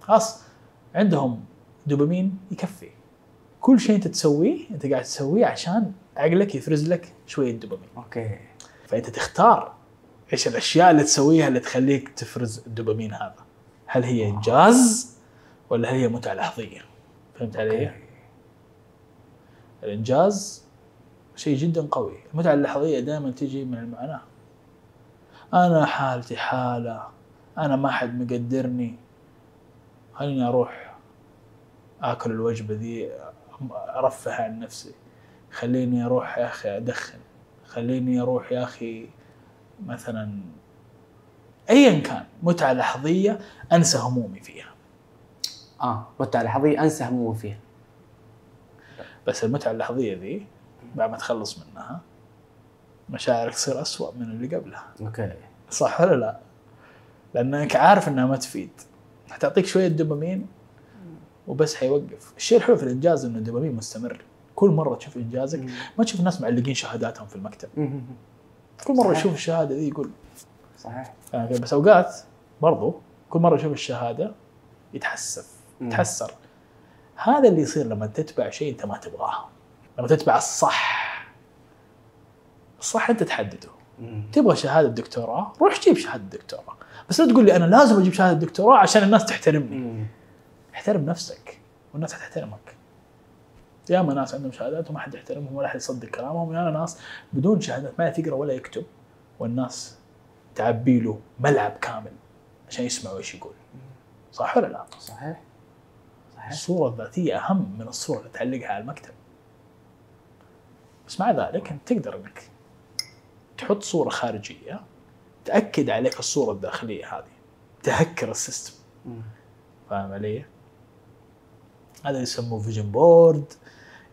خلاص عندهم دوبامين يكفي. كل شيء أنت تسويه أنت قاعد تسويه عشان عقلك يفرز لك شوية دوبامين. أوكي. فأنت تختار إيش الأشياء اللي تسويها اللي تخليك تفرز الدوبامين هذا. هل هي إنجاز ولا هل هي متعه لحظيه فهمت علي. الإنجاز شيء جدا قوي. المتعه اللحظيه دائما تجي من المعاناه أنا حالتي حالة. أنا ما حد مقدرني. خليني أروح آكل الوجبة ذي أرفه عن نفسي. خليني أروح يا أخي أدخن. خليني أروح يا أخي مثلا ايا كان متعة لحظية أنسى همومي فيها. آه متعة لحظية أنسى همومي فيها. بس المتعة اللحظية ذي بعد ما تخلص منها مشاعرك تصير أسوأ من اللي قبلها. أوكي. صح ولا لا؟ لأنك عارف إنها ما تفيد. حتعطيك شوية دوبامين وبس حيوقف. الشيء الحلو في الإنجاز إنه الدوبامين مستمر. كل مرة تشوف إنجازك ما تشوف الناس معلقين شهاداتهم في المكتب. كل مرة. يشوف الشهادة ذي يقول صحيح فاهم كيف؟ بس أوقات برضو كل مرة يشوف الشهادة يتحسف. يتحسر هذا اللي يصير لما تتبع شيء أنت ما تبغاه لما تتبع الصح الصح أنت تحدده. تبغى شهادة دكتوراه روح جيب شهادة دكتوراه بس لا تقول لي أنا لازم أجيب شهادة دكتوراه عشان الناس تحترمني. احترم نفسك والناس حتحترمك ياما ناس عندهم شهادات وما حد يحترمهم ولا حد يصدق كلامهم. ياما ناس بدون شهادات ما يقرا ولا يكتب. والناس تعبي له ملعب كامل عشان يسمعوا إيش يقول. صح ولا لا؟ صحيح. صحيح. الصورة الذاتية أهم من الصورة اللي تعلقها على المكتب. بس مع ذلك أنت تقدر أنك تحط صورة خارجية تأكد عليك الصورة الداخلية هذه تهكر ال system. فاهم علي؟ هذا يسموه فيجن بورد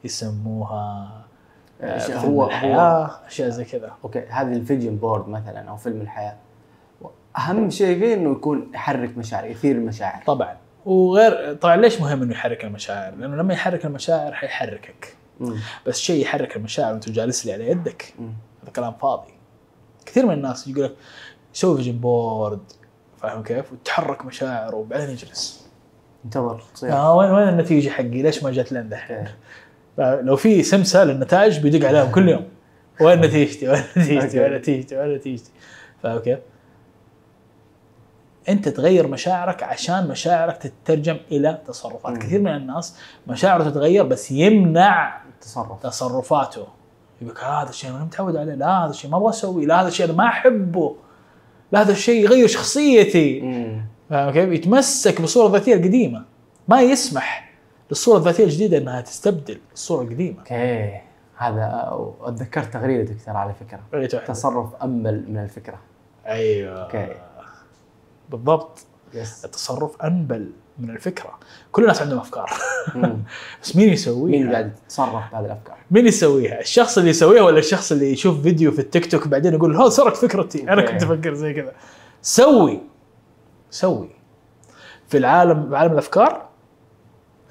يسموها آه، إيش فيلم هو هو الحياة أشياء زي كذا أوكي هذه ال vision board مثلا أو فيلم الحياة أهم شيء فيه إنه يكون يحرك مشاعر يثير المشاعر طبعا وغير طبعا ليش مهم إنه يحرك المشاعر؟ لأنه لما يحرك المشاعر حيحركك مم. بس شيء يحرك المشاعر وأنت جالس لي على يدك. هذا كلام فاضي كثير من الناس يقول لك سوي vision board فاهم كيف؟ وتحرك مشاعر وبعدين يجلس انتظر تصير آه وين وين النتيجة حقي؟ ليش ما جت لنا دحين؟ أوكي. لو في سمسه للنتائج بيدق عليهم كل يوم وين نتيجتي؟ وين نتيجتي؟ وين نتيجتي؟ وين نتيجتي؟ فاهم كيف؟ أنت تغير مشاعرك عشان مشاعرك تترجم إلى تصرفات، مم. كثير من الناس مشاعره تتغير بس يمنع تصرف تصرفاته يقول لك هذا الشيء أنا متعود عليه لا هذا الشيء ما أبغى أسويه لا هذا الشيء أنا ما أحبه لا هذا الشيء يغير شخصيتي مم. فاهم كيف؟ يتمسك بالصورة الذاتيه القديمة ما يسمح للصورة الذاتية الجديدة إنها تستبدل الصورة القديمة أوكي هذا اتذكرت تغريدتك ترى على فكرة. تصرف أمل من الفكرة أيوه أوكي بالضبط yes التصرف أنبل من الفكرة كل الناس عندهم أفكار. <laughs> بس مين يسويها؟ مين قاعد يتصرف بهذه الأفكار؟ مين يسويها؟ الشخص اللي يسويها ولا الشخص اللي يشوف فيديو في التيك توك بعدين يقول هذا سرق فكرتي أنا. كنت أفكر زي كذا سوي سوي. في العالم عالم الأفكار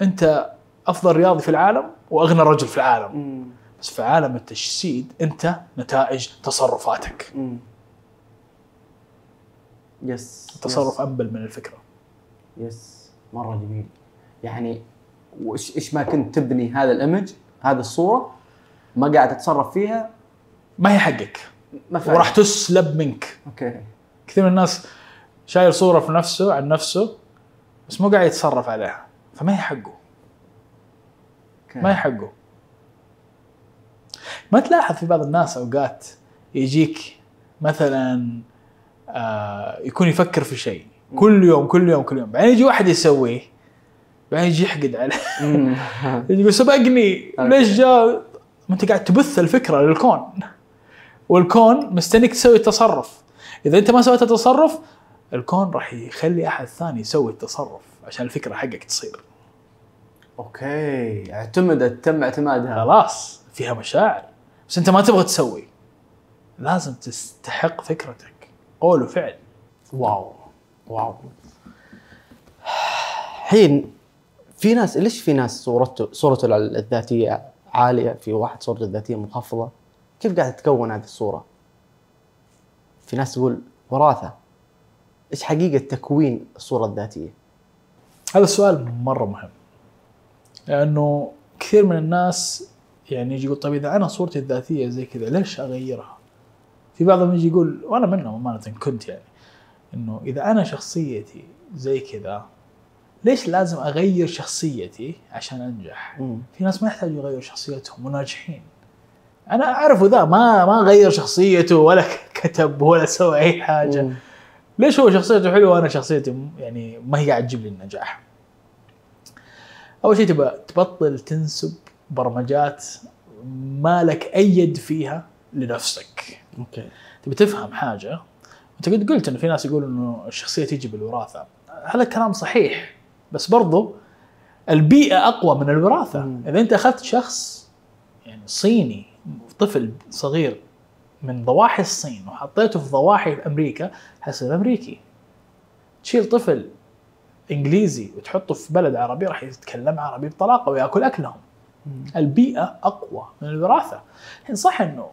أنت أفضل رياضي في العالم وأغنى رجل في العالم. مم. بس في عالم التجسيد أنت نتائج تصرفاتك. مم. yes التصرف. أنبل من الفكرة. yes مرة جميل. يعني إيش ما كنت تبني هذا ال image هذه الصورة ما قاعد تتصرف فيها ما هي حقك. ما وراح تسلب منك. أوكي. كثير من الناس شايل صورة في نفسه عن نفسه بس مو قاعد يتصرف عليها. فما هي حقه. ما هي حقه ما تلاحظ في بعض الناس أوقات يجيك مثلا آه يكون يفكر في شيء. كل يوم كل يوم كل يوم. بعدين يجي واحد يسويه. بعدين يجي يحقد عليه. <laughs> يقول سبقني. ليش جاء؟ ما أنت قاعد تبث الفكرة للكون. والكون مستنيك تسوي التصرف إذا أنت ما سويت التصرف الكون راح يخلي أحد ثاني يسوي التصرف عشان الفكرة حقك تصير. أوكي. اعتمدت تم اعتمادها. خلاص فيها مشاعر. بس أنت ما تبغى تسوي. لازم تستحق فكرتك. قول وفعل. wow. wow. الحين في ناس ليش في ناس صورته صورته الذاتية عالية؟ في واحد صورته الذاتية منخفضه كيف قاعد تتكون هذه الصورة؟ في ناس تقول وراثة. إيش حقيقة تكوين الصورة الذاتية هذا السؤال مرة مهم لأنه كثير من الناس يعني يجي يقول طيب إذا أنا صورتي الذاتية زي كذا ليش أغيرها؟ في بعضهم يجي يقول وأنا منهم أمانة كنت يعني إنه إذا أنا شخصيتي زي كذا ليش لازم أغير شخصيتي عشان أنجح؟ مم. في ناس ما يحتاجوا يغيروا شخصيتهم وناجحين. أنا اعرف ذا ما ما غير شخصيته ولا <laughs> كتب ولا سوى أي حاجة. مم. ليش هو شخصيته حلوة وأنا شخصيتي يعني ما هي قاعد تجيب لي النجاح؟ أول شيء تبى تبطل تنسب برمجات ما لك أي يد فيها لنفسك. أوكي تبي تفهم حاجة أنت قد قلت انه في ناس يقولوا إنه الشخصية تيجي بالوراثة هذا الكلام صحيح بس برضو البيئة أقوى من الوراثة مم. إذا أنت أخذت شخص يعني صيني طفل صغير من ضواحي الصين وحطيته في ضواحي أمريكا حيصير أمريكي تشيل طفل إنجليزي وتحطه في بلد عربي راح يتكلم عربي بطلاقة ويأكل أكلهم البيئة أقوى من الوراثة الحين صح إنه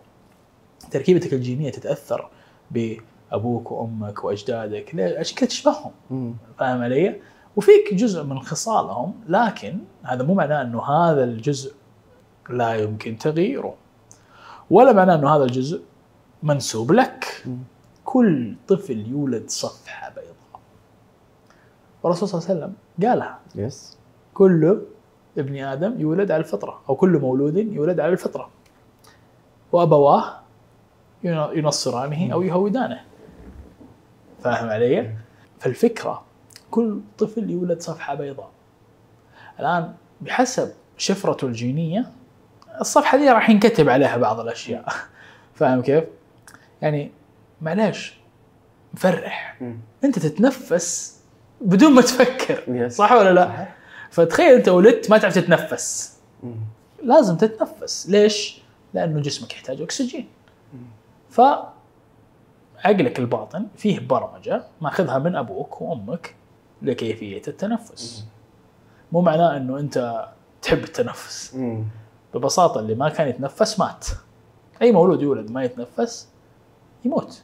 تركيبتك الجينية تتأثر بأبوك وأمك وأجدادك؟ عشان كذا تشبههم مم. فاهم علي؟ وفيك جزء من خصالهم لكن هذا مو معناه إنه هذا الجزء لا يمكن تغييره ولا معناه إنه هذا الجزء منسوب لك. كل طفل يولد صفحة بيضاء. والرسول صلى الله عليه وسلم قالها. يس كل ابن آدم يولد على الفطرة أو كل مولود يولد على الفطرة. وأبواه ين- ينصرانه أو يهودانه. فاهم علي؟ فالفكرة كل طفل يولد صفحة بيضاء. الآن بحسب شفرته الجينية الصفحة دي راح ينكتب عليها بعض الأشياء. <laughs> فاهم كيف؟ يعني معليش مفرح مم. أنت تتنفس بدون ما تفكر يس. صح ولا لا؟ صحيح. فتخيل أنت ولدت ما تعرف تتنفس مم. لازم تتنفس ليش؟ لأنه جسمك يحتاج أكسجين ف عقلك الباطن فيه برمجة ماخذها من أبوك وأمك لكيفية التنفس مو معناه إنه أنت تحب التنفس مم. ببساطة اللي ما كان يتنفس مات أي مولود يولد ما يتنفس يموت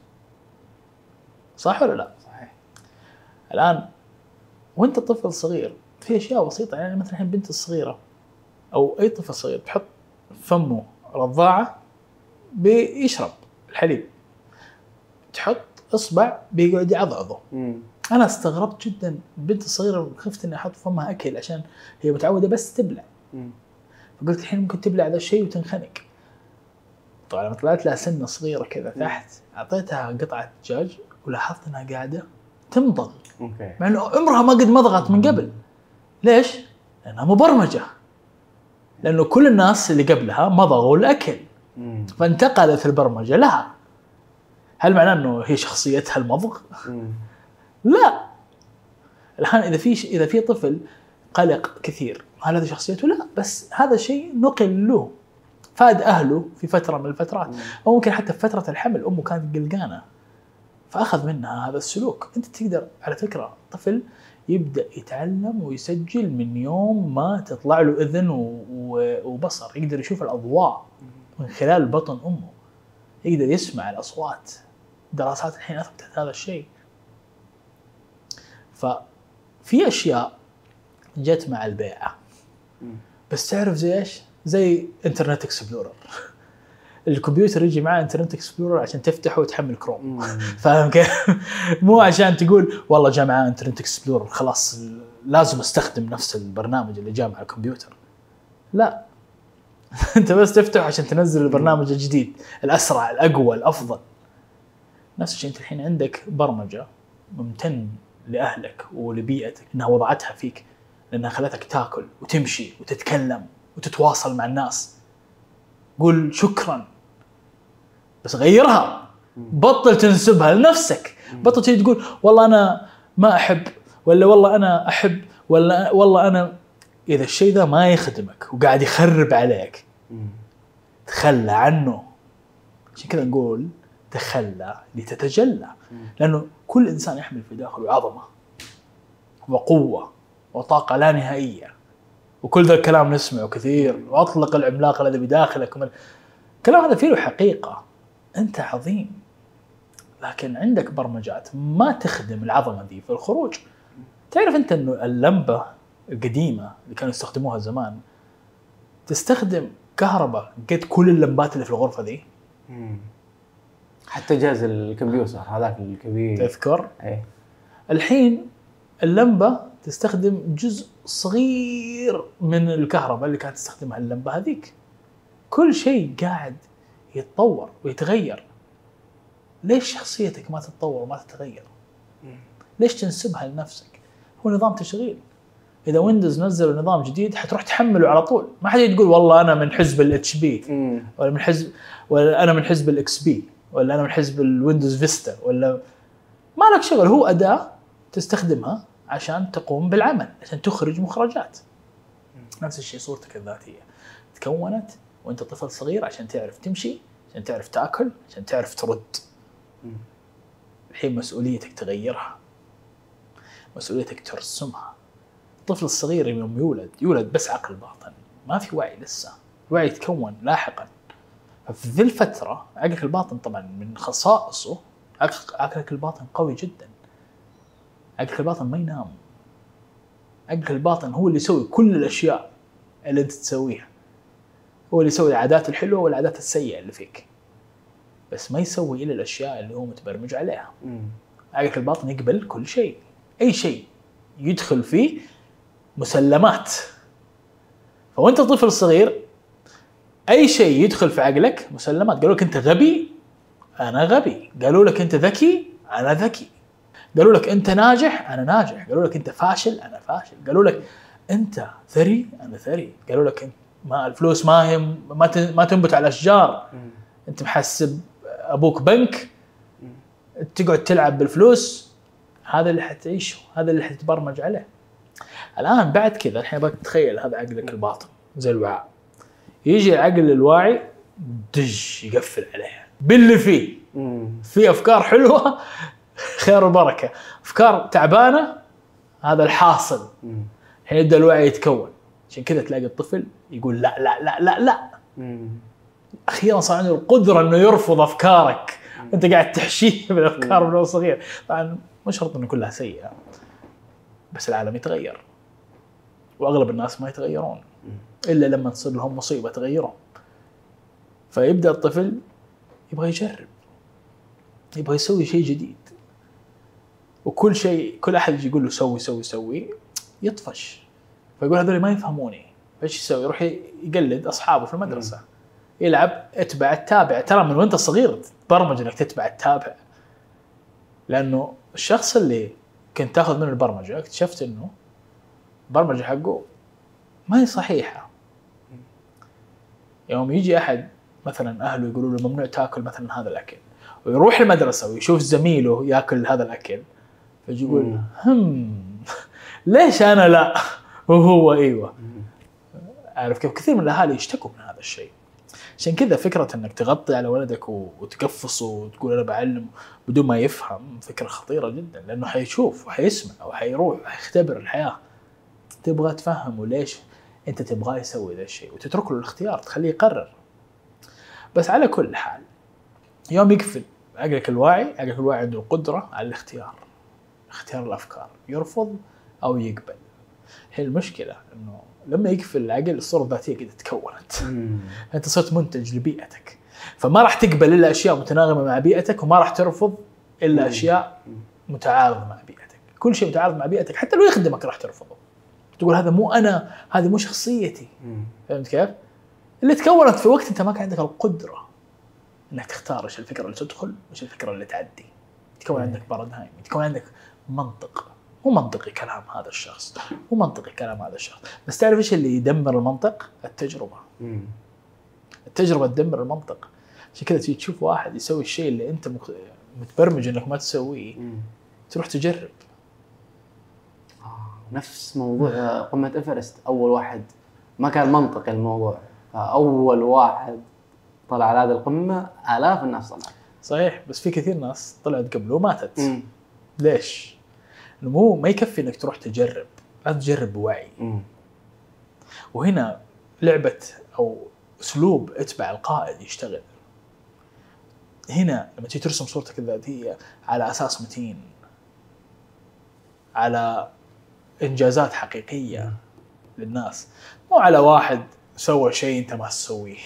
صح ولا لا؟ صحيح الآن وانت طفل صغير في أشياء بسيطة يعني مثلا الحين البنت الصغيرة أو أي طفل صغير تحط فمه رضاعه بيشرب الحليب تحط إصبع بيقعد يعضعضه. أنا استغربت جدا البنت الصغيرة خفت إني أحط فمها أكل عشان هي متعودة بس تبلع مم. فقلت الحين ممكن تبلع ذا الشيء وتنخنق طبعا لما طلعت لها سنة صغيرة كذا تحت أعطيتها قطعة دجاج ولاحظت إنها قاعدة تمضغ أوكي. مع إنه عمرها ما قد مضغت من قبل. ليش؟ لأنها مبرمجة. لأنه كل الناس اللي قبلها مضغوا الأكل. فانتقلت البرمجة لها. هل معناه إنه هي شخصيتها المضغ؟ لا. الآن إذا في إذا في طفل قلق كثير هل هذه شخصيته؟ لا. بس هذا شيء نقل له. فاد أهله في فترة من الفترات. أو ممكن حتى في فترة الحمل أمه كانت قلقانة فأخذ منها هذا السلوك. أنت تقدر على فكرة طفل يبدأ يتعلم ويسجل من يوم ما تطلع له إذن وبصر. يقدر يشوف الأضواء من خلال بطن أمه. يقدر يسمع الأصوات. دراسات الحين أثبتت هذا الشيء. ففي أشياء جت مع البيعة. بس تعرف زي إيش؟ زي Internet Explorer <laughs> الكمبيوتر يجي معاه Internet Explorer عشان تفتحه وتحمل كروم <laughs> فاهم كيف؟ مو عشان تقول والله جاء معاه Internet Explorer خلاص لازم أستخدم نفس البرنامج اللي جاء مع الكمبيوتر. لا. <laughs> أنت بس تفتح عشان تنزل البرنامج الجديد الأسرع الأقوى الأفضل. نفس الشيء أنت الحين عندك برمجة ممتن لأهلك ولبيئتك إنها وضعتها فيك لأنها خلتك تاكل وتمشي وتتكلم. وتتواصل مع الناس. قول شكرا. بس غيرها. بطل تنسبها لنفسك. بطل تيجي تقول والله أنا ما أحب ولا والله أنا أحب ولا والله أنا إذا الشيء ذا ما يخدمك وقاعد يخرب عليك. تخلى عنه. عشان كذا نقول تخلى لتتجلى. لأنه كل إنسان يحمل في داخله عظمة وقوة وطاقة لا نهائية. وكل ذا الكلام نسمعه كثير وأطلق العملاق الذي بداخلك الكلام هذا فيه له حقيقة. أنت عظيم. لكن عندك برمجات ما تخدم العظمة دي في الخروج. تعرف أنت إنه اللمبة القديمة اللي كانوا يستخدموها زمان تستخدم كهرباء قد كل اللمبات اللي في الغرفة دي حتى جهاز الكمبيوتر هذاك الكبير. تذكر؟ إيه. الحين اللمبة تستخدم جزء صغير من الكهرباء اللي كانت تستخدمها اللمبة هذيك. كل شيء قاعد يتطور ويتغير. ليش شخصيتك ما تتطور وما تتغير؟ ليش تنسبها لنفسك؟ هو نظام تشغيل. إذا Windows نزلوا نظام جديد حتروح تحمله على طول. ما حد تقول والله أنا من حزب ال HP ولا من حزب ولا أنا من حزب ال XP ولا أنا من حزب ال Windows Vista ولا ما لك شغل. هو أداة تستخدمها عشان تقوم بالعمل عشان تخرج مخرجات. نفس الشيء صورتك الذاتية. تكونت وانت طفل صغير عشان تعرف تمشي عشان تعرف تأكل عشان تعرف ترد. الحين مسؤوليتك تغيرها. مسؤوليتك ترسمها. الطفل الصغير يوم يولد يولد بس عقل باطن. ما في وعي لسه. الوعي يتكون لاحقا. ففي ذي الفترة عقلك الباطن طبعا من خصائصه عقل- عقلك الباطن قوي جدا. عقلك الباطن ما ينام. عقلك الباطن هو اللي يسوي كل الأشياء اللي أنت تسويها. هو اللي يسوي العادات الحلوة والعادات السيئة اللي فيك. بس ما يسوي إلا الأشياء اللي هو متبرمج عليها. عقلك الباطن يقبل كل شيء. أي شيء يدخل فيه مسلمات. فوأنت طفل صغير أي شيء يدخل في عقلك مسلمات. قالوا لك أنت غبي أنا غبي. قالوا لك أنت ذكي أنا ذكي. قالوا لك أنت ناجح أنا ناجح. قالوا لك أنت فاشل أنا فاشل. قالوا لك أنت ثري أنا ثري. قالوا لك أنت ما الفلوس ما هي ما ما تنبت على الأشجار. أنت محسب أبوك بنك تقعد تلعب بالفلوس. هذا اللي حتعيشه هذا اللي حتتبرمج عليه. الآن بعد كذا الحين بك تخيل هذا عقلك الباطن زي الوعاء يجي العقل الواعي دج يقفل عليه. باللي فيه. في أفكار حلوة خير وبركة. أفكار تعبانة هذا الحاصل. الحين يبدا الوعي يتكون. عشان كذا تلاقي الطفل يقول لا لا لا لا لا. أخيرا صار عنده القدرة إنه يرفض أفكارك. أنت قاعد تحشيه <laughs> بالأفكار من هو صغير. طبعا مو شرط إنه كلها سيئة بس العالم يتغير. وأغلب الناس ما يتغيرون. إلا لما تصير لهم مصيبة تغيرهم. فيبدأ الطفل يبغى يجرب. يبغى يسوي شيء جديد. وكل شيء كل أحد يجي يقول له سوي سوي سوي يطفش. فيقول هذول ما يفهموني. فايش يسوي؟ يروح يقلد أصحابه في المدرسة. يلعب اتبع التابع. ترى من وانت صغير تبرمج إنك تتبع التابع. لأنه الشخص اللي كنت تاخذ منه البرمجة اكتشفت إنه البرمجه حقه ما هي صحيحة. يوم يجي أحد مثلا أهله يقولوا له ممنوع تاكل مثلا هذا الأكل ويروح المدرسة ويشوف زميله ياكل هذا الأكل يقول. هم ليش أنا لا؟ وهو إيوه. عارف كيف كثير من الأهالي يشتكوا من هذا الشيء. عشان كذا فكرة إنك تغطي على ولدك وتقفصه وتقول أنا بعلم بدون ما يفهم فكرة خطيرة جدا لأنه حيشوف وحيسمع وحيروح وحيختبر الحياة. تبغى تفهمه ليش أنت تبغاه يسوي ذا الشيء وتترك له الاختيار تخليه يقرر. بس على كل حال يوم يقفل عقلك الواعي عقلك الواعي عنده القدرة على الاختيار. اختيار الأفكار يرفض أو يقبل. هي المشكلة إنه لما يقفل العقل الصورة الذاتية قد تكونت. أنت صرت منتج لبيئتك فما راح تقبل إلا أشياء متناغمة مع بيئتك وما راح ترفض إلا مم. أشياء متعارضة مع بيئتك. كل شيء متعارض مع بيئتك حتى لو يخدمك راح ترفضه. تقول هذا مو أنا هذه مو شخصيتي. فهمت كيف؟ اللي تكونت في وقت أنت ما كان عندك القدرة إنك تختار إيش الفكرة اللي تدخل وإيش الفكرة اللي تعدي. تكون عندك بارادايم تكون عندك منطق. مو منطقي كلام هذا الشخص. مو منطقي كلام هذا الشخص. بس تعرف إيش اللي يدمر المنطق؟ التجربة. التجربة تدمر المنطق. عشان كذا تيجي تشوف واحد يسوي الشيء اللي أنت متبرمج إنك ما تسويه تروح تجرب. نفس موضوع قمة إيفرست. أول واحد ما كان منطقي الموضوع. فاول واحد طلع على هذه القمة آلاف الناس طلعت. صحيح بس في كثير ناس طلعت قبله وماتت. ليش؟ إنه مو ما يكفي إنك تروح تجرب. لازم تجرب بوعي. وهنا لعبة أو أسلوب أتبع القائد يشتغل. هنا لما تيجي ترسم صورتك الذاتية على أساس متين. على إنجازات حقيقية للناس. مو على واحد سوى شيء أنت ما تسويه.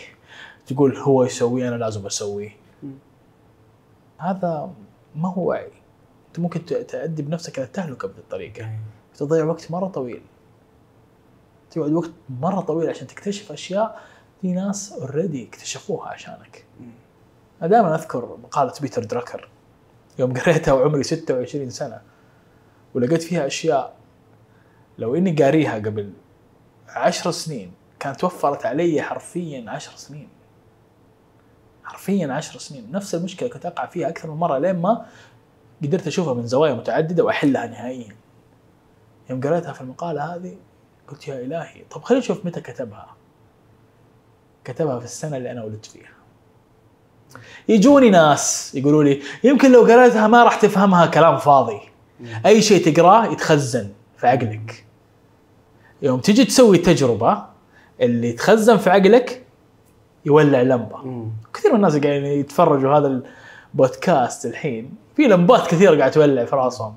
تقول هو يسويه أنا لازم أسويه. هذا ما هو وعي. أنت ممكن تؤدي بنفسك إلى التهلكة بهذه الطريقة. تضيع وقت مرة طويل. تقعد وقت مرة طويل عشان تكتشف أشياء في ناس already اكتشفوها عشانك. أنا دائما أذكر مقالة بيتر دراكر يوم قريتها وعمري 26 سنة ولقيت فيها أشياء لو إني قاريها قبل عشر سنين كانت وفرت علي حرفيا عشر سنين. حرفيا عشر سنين. نفس المشكلة كنت أقع فيها أكثر من مرة لين ما قدرت أشوفها من زوايا متعددة وأحلها نهائيا. يوم قريتها في المقالة هذه قلت يا إلهي طب خلينا نشوف متى كتبها. كتبها في السنة اللي أنا ولدت فيها. يجوني ناس يقولوا لي يمكن لو قريتها ما راح تفهمها كلام فاضي. أي شيء تقرأه يتخزن في عقلك. يوم تجي تسوي تجربة اللي يتخزن في عقلك يولع لمبة. كثير من الناس قاعدين يتفرجوا هذا البودكاست الحين. في لمبات كثيرة قاعدة تولع في راسهم.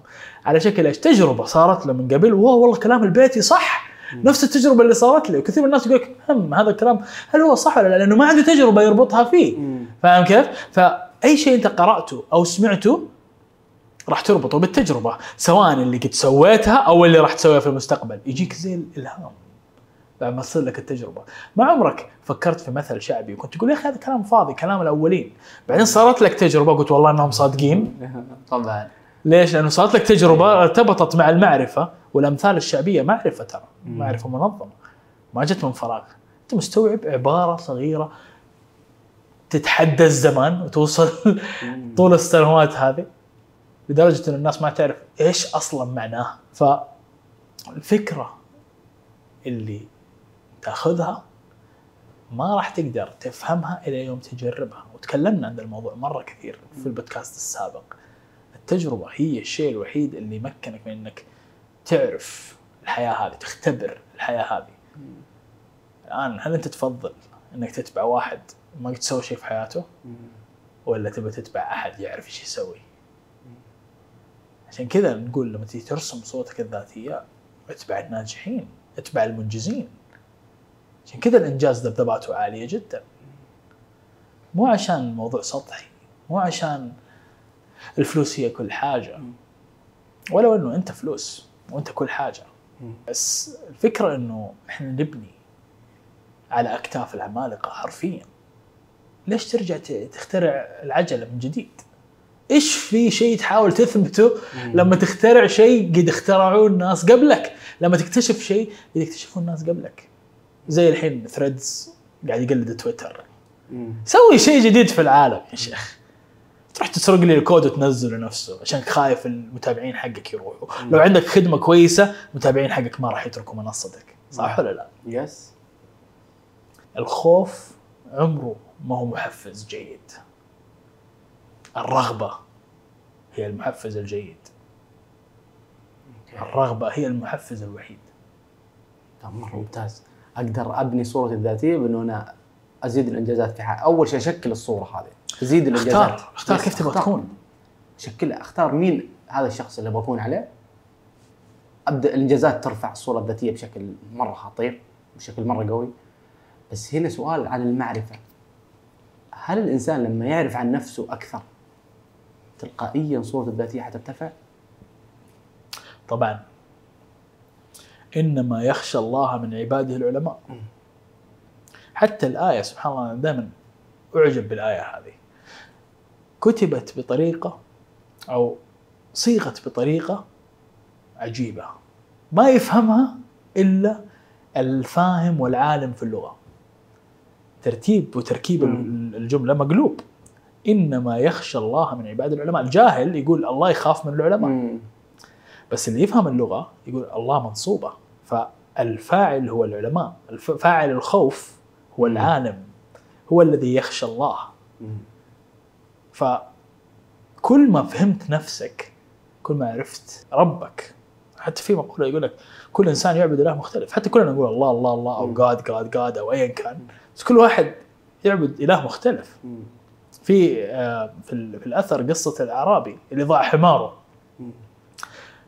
على شكل إيش؟ تجربة صارت له من قبل. واو والله كلام البيتي صح. نفس التجربة اللي صارت لي. وكثير من الناس يقول لك هم هذا الكلام هل هو صح ولا لا؟ لأنه ما عنده تجربة يربطها فيه. فاهم كيف؟ فأي شيء أنت قرأته أو سمعته راح تربطه بالتجربة سواء اللي قد سويتها أو اللي راح تسويها في المستقبل. يجيك زي الإلهام. بعد ما تصير لك التجربة. ما عمرك فكرت في مثل شعبي وكنت تقول يا أخي هذا كلام فاضي كلام الأولين. بعدين صارت لك تجربة قلت والله إنهم صادقين. <laughs> طبعا. ليش؟ لأنه صارت لك تجربة ارتبطت مع المعرفة والأمثال الشعبية. معرفة ترى معرفة منظمة. ما جت من فراغ. أنت مستوعب عبارة صغيرة تتحدى الزمان وتوصل طول السنوات هذه لدرجة إن الناس ما تعرف إيش أصلا معناه فالفكرة اللي تأخذها ما راح تقدر تفهمها إلى يوم تجربها. وتكلمنا عن الموضوع مرة كثير في البودكاست السابق. التجربة هي الشيء الوحيد اللي يمكنك من إنك تعرف الحياة هذه تختبر الحياة هذه. الآن هل أنت تفضل إنك تتبع واحد ما قد سوى شيء في حياته؟ ولا تبغى تتبع أحد يعرف إيش يسوي؟ عشان كذا نقول لما تيجي ترسم صورتك الذاتية اتبع الناجحين اتبع المنجزين. عشان كذا الإنجاز ذبذباته عالية جدا. مو عشان الموضوع سطحي مو عشان الفلوس هي كل حاجة. ولو إنه أنت فلوس وأنت كل حاجة. بس الفكرة إنه إحنا نبني على أكتاف العمالقة حرفيا. ليش ترجع تخترع العجلة من جديد؟ إيش في شيء تحاول تثبته لما تخترع شيء قد اخترعوه الناس قبلك، لما تكتشف شيء قد يكتشفوه الناس قبلك. زي الحين Threads قاعد يقلد تويتر. سوي شيء جديد في العالم يا شيخ. تروح تسرق لي الكود وتنزله نفسه عشان خايف المتابعين حقك يروحوا، لو عندك خدمة كويسة المتابعين حقك ما راح يتركوا منصتك، صح ولا لا؟ yes الخوف عمره ما هو محفز جيد. الرغبة هي المحفز الجيد. الرغبة هي المحفز الوحيد. مرة ممتاز. أقدر أبني صورتي الذاتية بأنه أنا أزيد الإنجازات في حياتي. أول شيء أشكل الصورة هذه. أزيد الإنجازات. أختار اختار كيف تبغى. تكون. شكلها أختار مين هذا الشخص اللي بكون عليه. أبدأ الإنجازات ترفع الصورة الذاتية بشكل مرة خطير بشكل مرة قوي. بس هنا سؤال عن المعرفة. هل الإنسان لما يعرف عن نفسه أكثر تلقائيا صورته الذاتية حترتفع؟ طبعا. إنما يخشى الله من عباده العلماء. حتى الآية سبحان الله أنا دائما أعجب بالآية هذه. كتبت بطريقة أو صيغت بطريقة عجيبة. ما يفهمها إلا الفاهم والعالم في اللغة. ترتيب وتركيب ال- الجملة مقلوب. إنما يخشى الله من عباد العلماء. الجاهل يقول الله يخاف من العلماء. بس اللي يفهم اللغة يقول الله منصوبة. فالفاعل هو العلماء. فاعل الخوف هو العالم هو الذي يخشى الله. فكل ما فهمت نفسك كل ما عرفت ربك حتى في مقولة يقول لك كل إنسان يعبد إله مختلف. حتى كلنا نقول الله الله الله أو جاد جاد جاد أو ايا كان. بس كل واحد يعبد إله مختلف. في آه، في, ال- في الأثر قصة الأعرابي اللي ضاع حماره.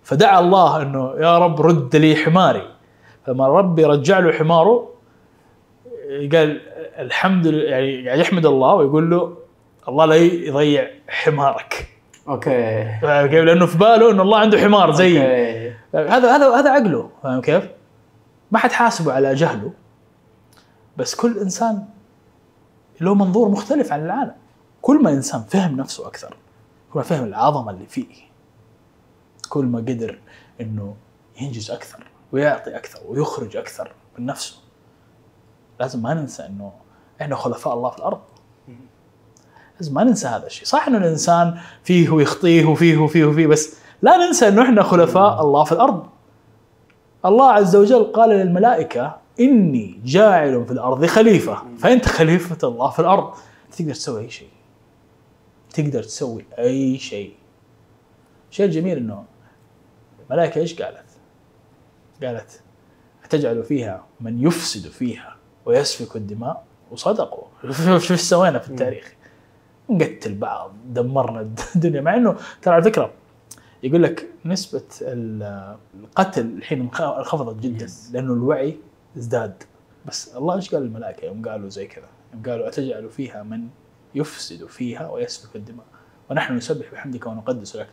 فدعا الله أنه يا رب رد لي حماري فلما ربي رجع له حماره قال الحمد لله يعني يعني يحمد الله ويقول له الله لا يضيع حمارك أوكي فاهم كيف؟ لأنه في باله إنه الله عنده حمار زي. هذا هذا هذا عقله فاهم كيف؟ ما حد حاسبه على جهله بس كل إنسان له منظور مختلف عن العالم كل ما إنسان فهم نفسه أكثر كل ما فهم العظمة اللي فيه كل ما قدر إنه ينجز أكثر ويعطي أكثر ويخرج أكثر من نفسه. لازم ما ننسى إنه إحنا خلفاء الله في الأرض. لازم ما ننسى هذا الشيء. صح إنه الإنسان فيه ويخطيه وفيه وفيه وفيه بس لا ننسى إنه إحنا خلفاء الله في الأرض. الله عز وجل قال للملائكة إني جاعل في الأرض خليفة. فأنت خليفة الله في الأرض. تقدر تسوي أي شيء. تقدر تسوي أي شيء. الشيء الجميل إنه الملائكه إيش قالت؟ قالت أتجعل فيها من يفسد فيها ويسفك الدماء؟ وصدقوا. <laughs> شوف إيش سوينا في التاريخ؟ نقتل بعض دمرنا الدنيا. مع إنه ترى على فكرة يقول لك نسبة ال- القتل الحين انخ- انخفضت جدا. لأنه الوعي ازداد. بس الله إيش قال الملائكة يوم قالوا زي كذا؟ يوم قالوا أتجعل فيها من يفسد فيها ويسفك الدماء. ونحن نسبح بحمدك ونقدس لك.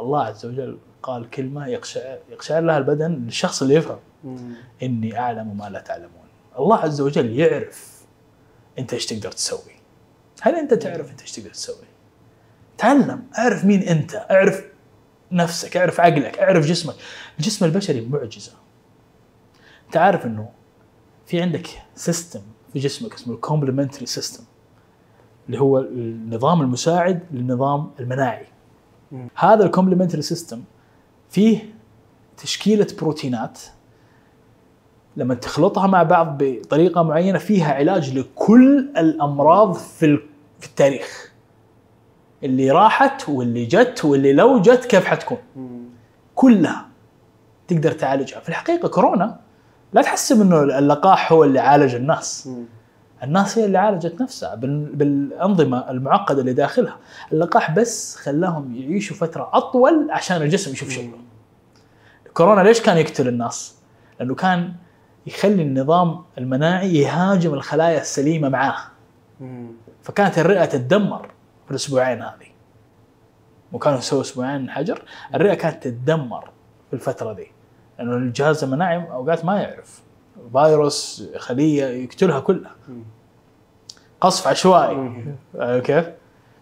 الله عز وجل قال كلمة يقشعر, يقشعر لها البدن للشخص اللي يفهم. مم. إني أعلم ما لا تعلمون. الله عز وجل يعرف أنت إيش تقدر تسوي. هل أنت تعرف أنت إيش تقدر تسوي؟ تعلم. أعرف مين أنت. أعرف نفسك. أعرف عقلك. أعرف جسمك. الجسم البشري معجزة. أنت عارف أنه في عندك system في جسمك اسمه ال complementary system اللي هو النظام المساعد للنظام المناعي. هذا ال complementary system فيه تشكيلة بروتينات لما تخلطها مع بعض بطريقة معينة فيها علاج لكل الأمراض في في التاريخ اللي راحت واللي جت واللي لو جت كيف حتكون. كلها تقدر تعالجها في الحقيقة كورونا لا تحسب انه اللقاح هو اللي عالج الناس. الناس هي اللي عالجت نفسها بال- بالأنظمة المعقدة اللي داخلها. اللقاح بس خلاهم يعيشوا فترة أطول عشان الجسم يشوف شغله كورونا ليش كان يقتل الناس؟ لأنه كان يخلي النظام المناعي يهاجم الخلايا السليمة معاه. فكانت الرئة تتدمر في الأسبوعين هذه. وكانوا يسووا أسبوعين حجر. الرئة كانت تتدمر في الفترة دي. لأنه الجهاز المناعي أوقات ما يعرف. فيروس خلية يقتلها كلها. قصف عشوائي. آه، كيف؟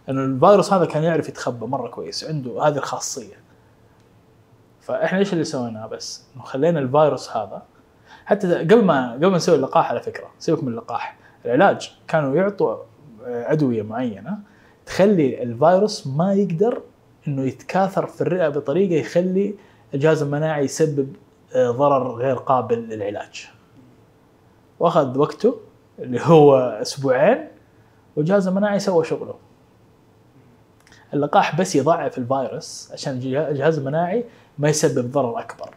إنه الفيروس هذا كان يعرف يتخبى مرة كويس عنده هذه الخاصية فإحنا إيش اللي سويناه بس؟ إنه خلينا الفيروس هذا حتى قبل ما قبل ما نسوي اللقاح على فكرة سيبك من اللقاح العلاج كانوا يعطوا آه، أدوية معينة تخلي الفيروس ما يقدر إنه يتكاثر في الرئة بطريقة يخلي الجهاز المناعي يسبب آه، ضرر غير قابل للعلاج واخذ وقته اللي هو أسبوعين والجهاز المناعي سوى شغله اللقاح بس يضعف الفيروس عشان الجه- الجهاز المناعي ما يسبب ضرر أكبر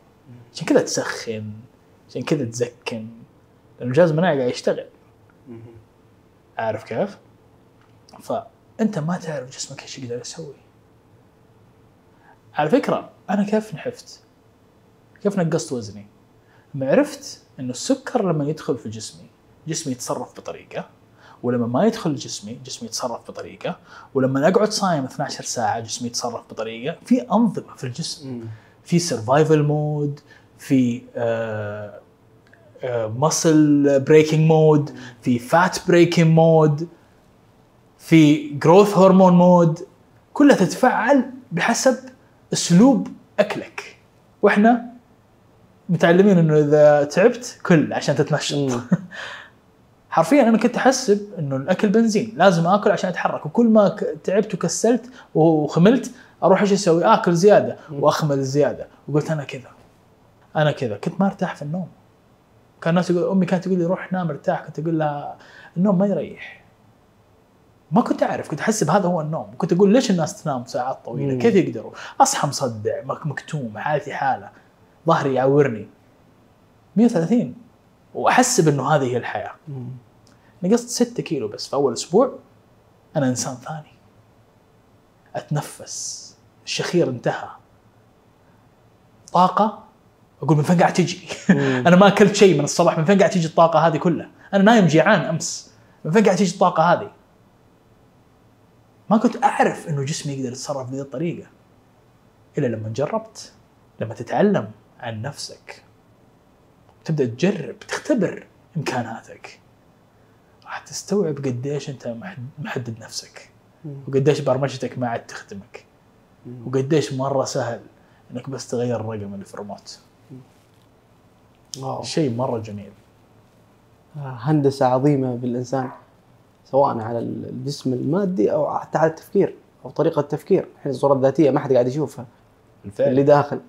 عشان كذا تسخن عشان كذا تزكن لأن الجهاز المناعي قاعد يشتغل. عارف كيف؟ فأنت ما تعرف جسمك إيش يقدر يسوي على فكرة أنا كيف نحفت؟ كيف نقصت وزني؟ لما عرفت انه السكر لما يدخل في جسمي جسمي يتصرف بطريقة ولما ما يدخل جسمي جسمي يتصرف بطريقة ولما اقعد صايم 12 ساعة جسمي يتصرف بطريقة في أنظمة في الجسم. في survival mode في muscle breaking mode في fat breaking mode في جروث هرمون مود كلها تتفعل بحسب أسلوب أكلك. وإحنا متعلمين إنه إذا تعبت كل عشان تتنشط <laughs> حرفيا أنا كنت أحسب إنه الأكل بنزين لازم آكل عشان أتحرك. وكل ما تعبت وكسلت وخملت أروح إيش أسوي؟ آكل زيادة وأخمل زيادة. وقلت أنا كذا. أنا كذا. كنت ما أرتاح في النوم. كان الناس يقول أمي كانت تقول لي روح نام ارتاح. كنت أقول لها النوم ما يريح. ما كنت أعرف. كنت احسب هذا هو النوم. كنت أقول ليش الناس تنام ساعات طويلة. كيف يقدروا؟ أصحى مصدع مك- مكتوم حالتي حالة. ظهري يعورني. 130 واحسب انه هذه هي الحياة. نقصت 6 كيلو بس في أول أسبوع. أنا إنسان ثاني. أتنفس. الشخير انتهى. طاقة؟ أقول من فين قاعد تجي؟ <laughs> أنا ما أكلت شيء من الصباح. من فين قاعد تجي الطاقة هذه كلها؟ أنا نايم جيعان أمس. من فين قاعد تجي الطاقة هذه؟ ما كنت أعرف أنه جسمي يقدر يتصرف بهذه الطريقة إلا لما جربت لما تتعلم. عن نفسك. تبدأ تجرب تختبر إمكاناتك. راح تستوعب قديش أنت محد- محدد نفسك. وقديش برمجتك ما عاد تخدمك. وقديش مرة سهل إنك بس تغير الرقم اللي في الريموت. شيء مرة جميل. هندسة عظيمة بالإنسان سواء على الجسم المادي أو حتى على التفكير أو طريقة التفكير. الحين الصورة الذاتية ما حد قاعد يشوفها. اللي داخل.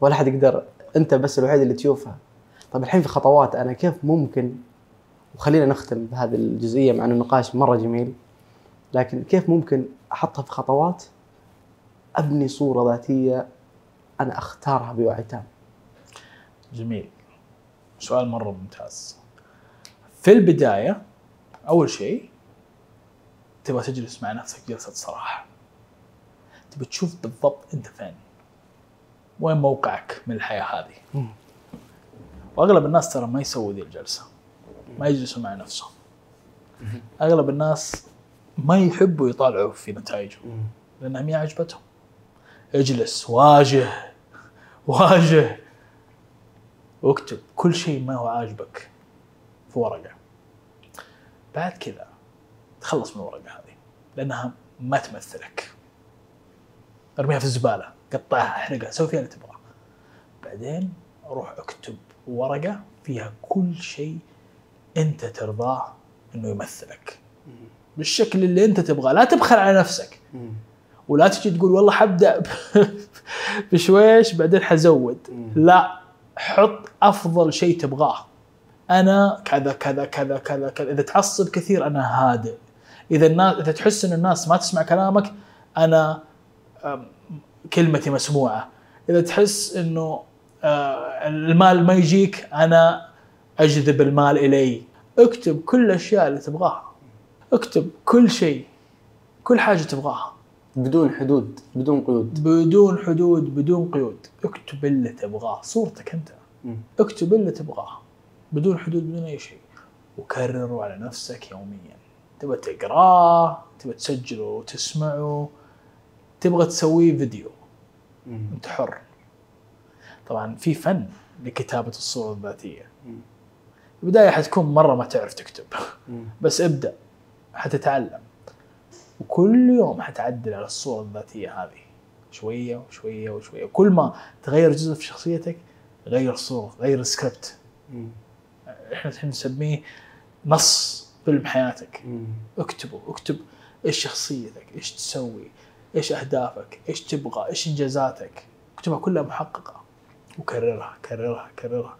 ولا حد يقدر انت بس الوحيد اللي تشوفها. طيب الحين في خطوات أنا كيف ممكن وخلينا نختم بهذه الجزئية مع إنه النقاش مرة جميل لكن كيف ممكن أحطها في خطوات أبني صورة ذاتية أنا أختارها بوعي تام؟ جميل. سؤال مرة ممتاز. في البداية أول شيء تبغى تجلس مع نفسك جلسة صراحة. تبي تشوف بالضبط أنت فين. وين موقعك من الحياة هذه. وأغلب الناس ترى ما يسووا ذي الجلسة ما يجلسوا مع نفسهم. أغلب الناس ما يحبوا يطالعوا في نتائجهم لانها ما عجبتهم. اجلس واجه واجه. واكتب كل شيء ما هو عاجبك في ورقة. بعد كذا تخلص من الورقة هذه لأنها ما تمثلك. أرميها في الزبالة. قطعها. احرقها سوي فيها اللي تبغاه. بعدين روح أكتب ورقة فيها كل شيء أنت ترضاه إنه يمثلك. بالشكل اللي أنت تبغاه. لا تبخل على نفسك. ولا تجي تقول والله حبدأ <laughs> بشويش بعدين حزود. لا حط أفضل شيء تبغاه. أنا كذا كذا كذا كذا كذا. إذا تعصب كثير أنا هادئ. إذا الناس إذا تحس إن الناس ما تسمع كلامك أنا كلمتي مسموعة. إذا تحس إنه آه، المال ما يجيك أنا أجذب المال إلي. اكتب كل الأشياء اللي تبغاها. اكتب كل شيء. كل حاجة تبغاها. بدون حدود بدون قيود. بدون حدود بدون قيود. اكتب اللي تبغاه. صورتك أنت. اكتب اللي تبغاه. بدون حدود بدون أي شيء. وكرره على نفسك يوميا. تبغى تقراه تبغى تسجله وتسمعه. تبغى تسويه فيديو. انت حر طبعا في فن لكتابة الصورة الذاتية. البداية حتكون مرة ما تعرف تكتب. <laughs> بس ابدأ. حتتعلم. وكل يوم حتعدل على الصورة الذاتية هذه. شوية وشوية وشوية. كل ما تغير جزء في شخصيتك غير صورة غير السكريبت. إحنا الحين نسميه نص فيلم حياتك. اكتبه اكتب إيش شخصيتك إيش تسوي. إيش أهدافك؟ إيش تبغى؟ إيش إنجازاتك؟ اكتبها كلها محققة. وكررها كررها كررها.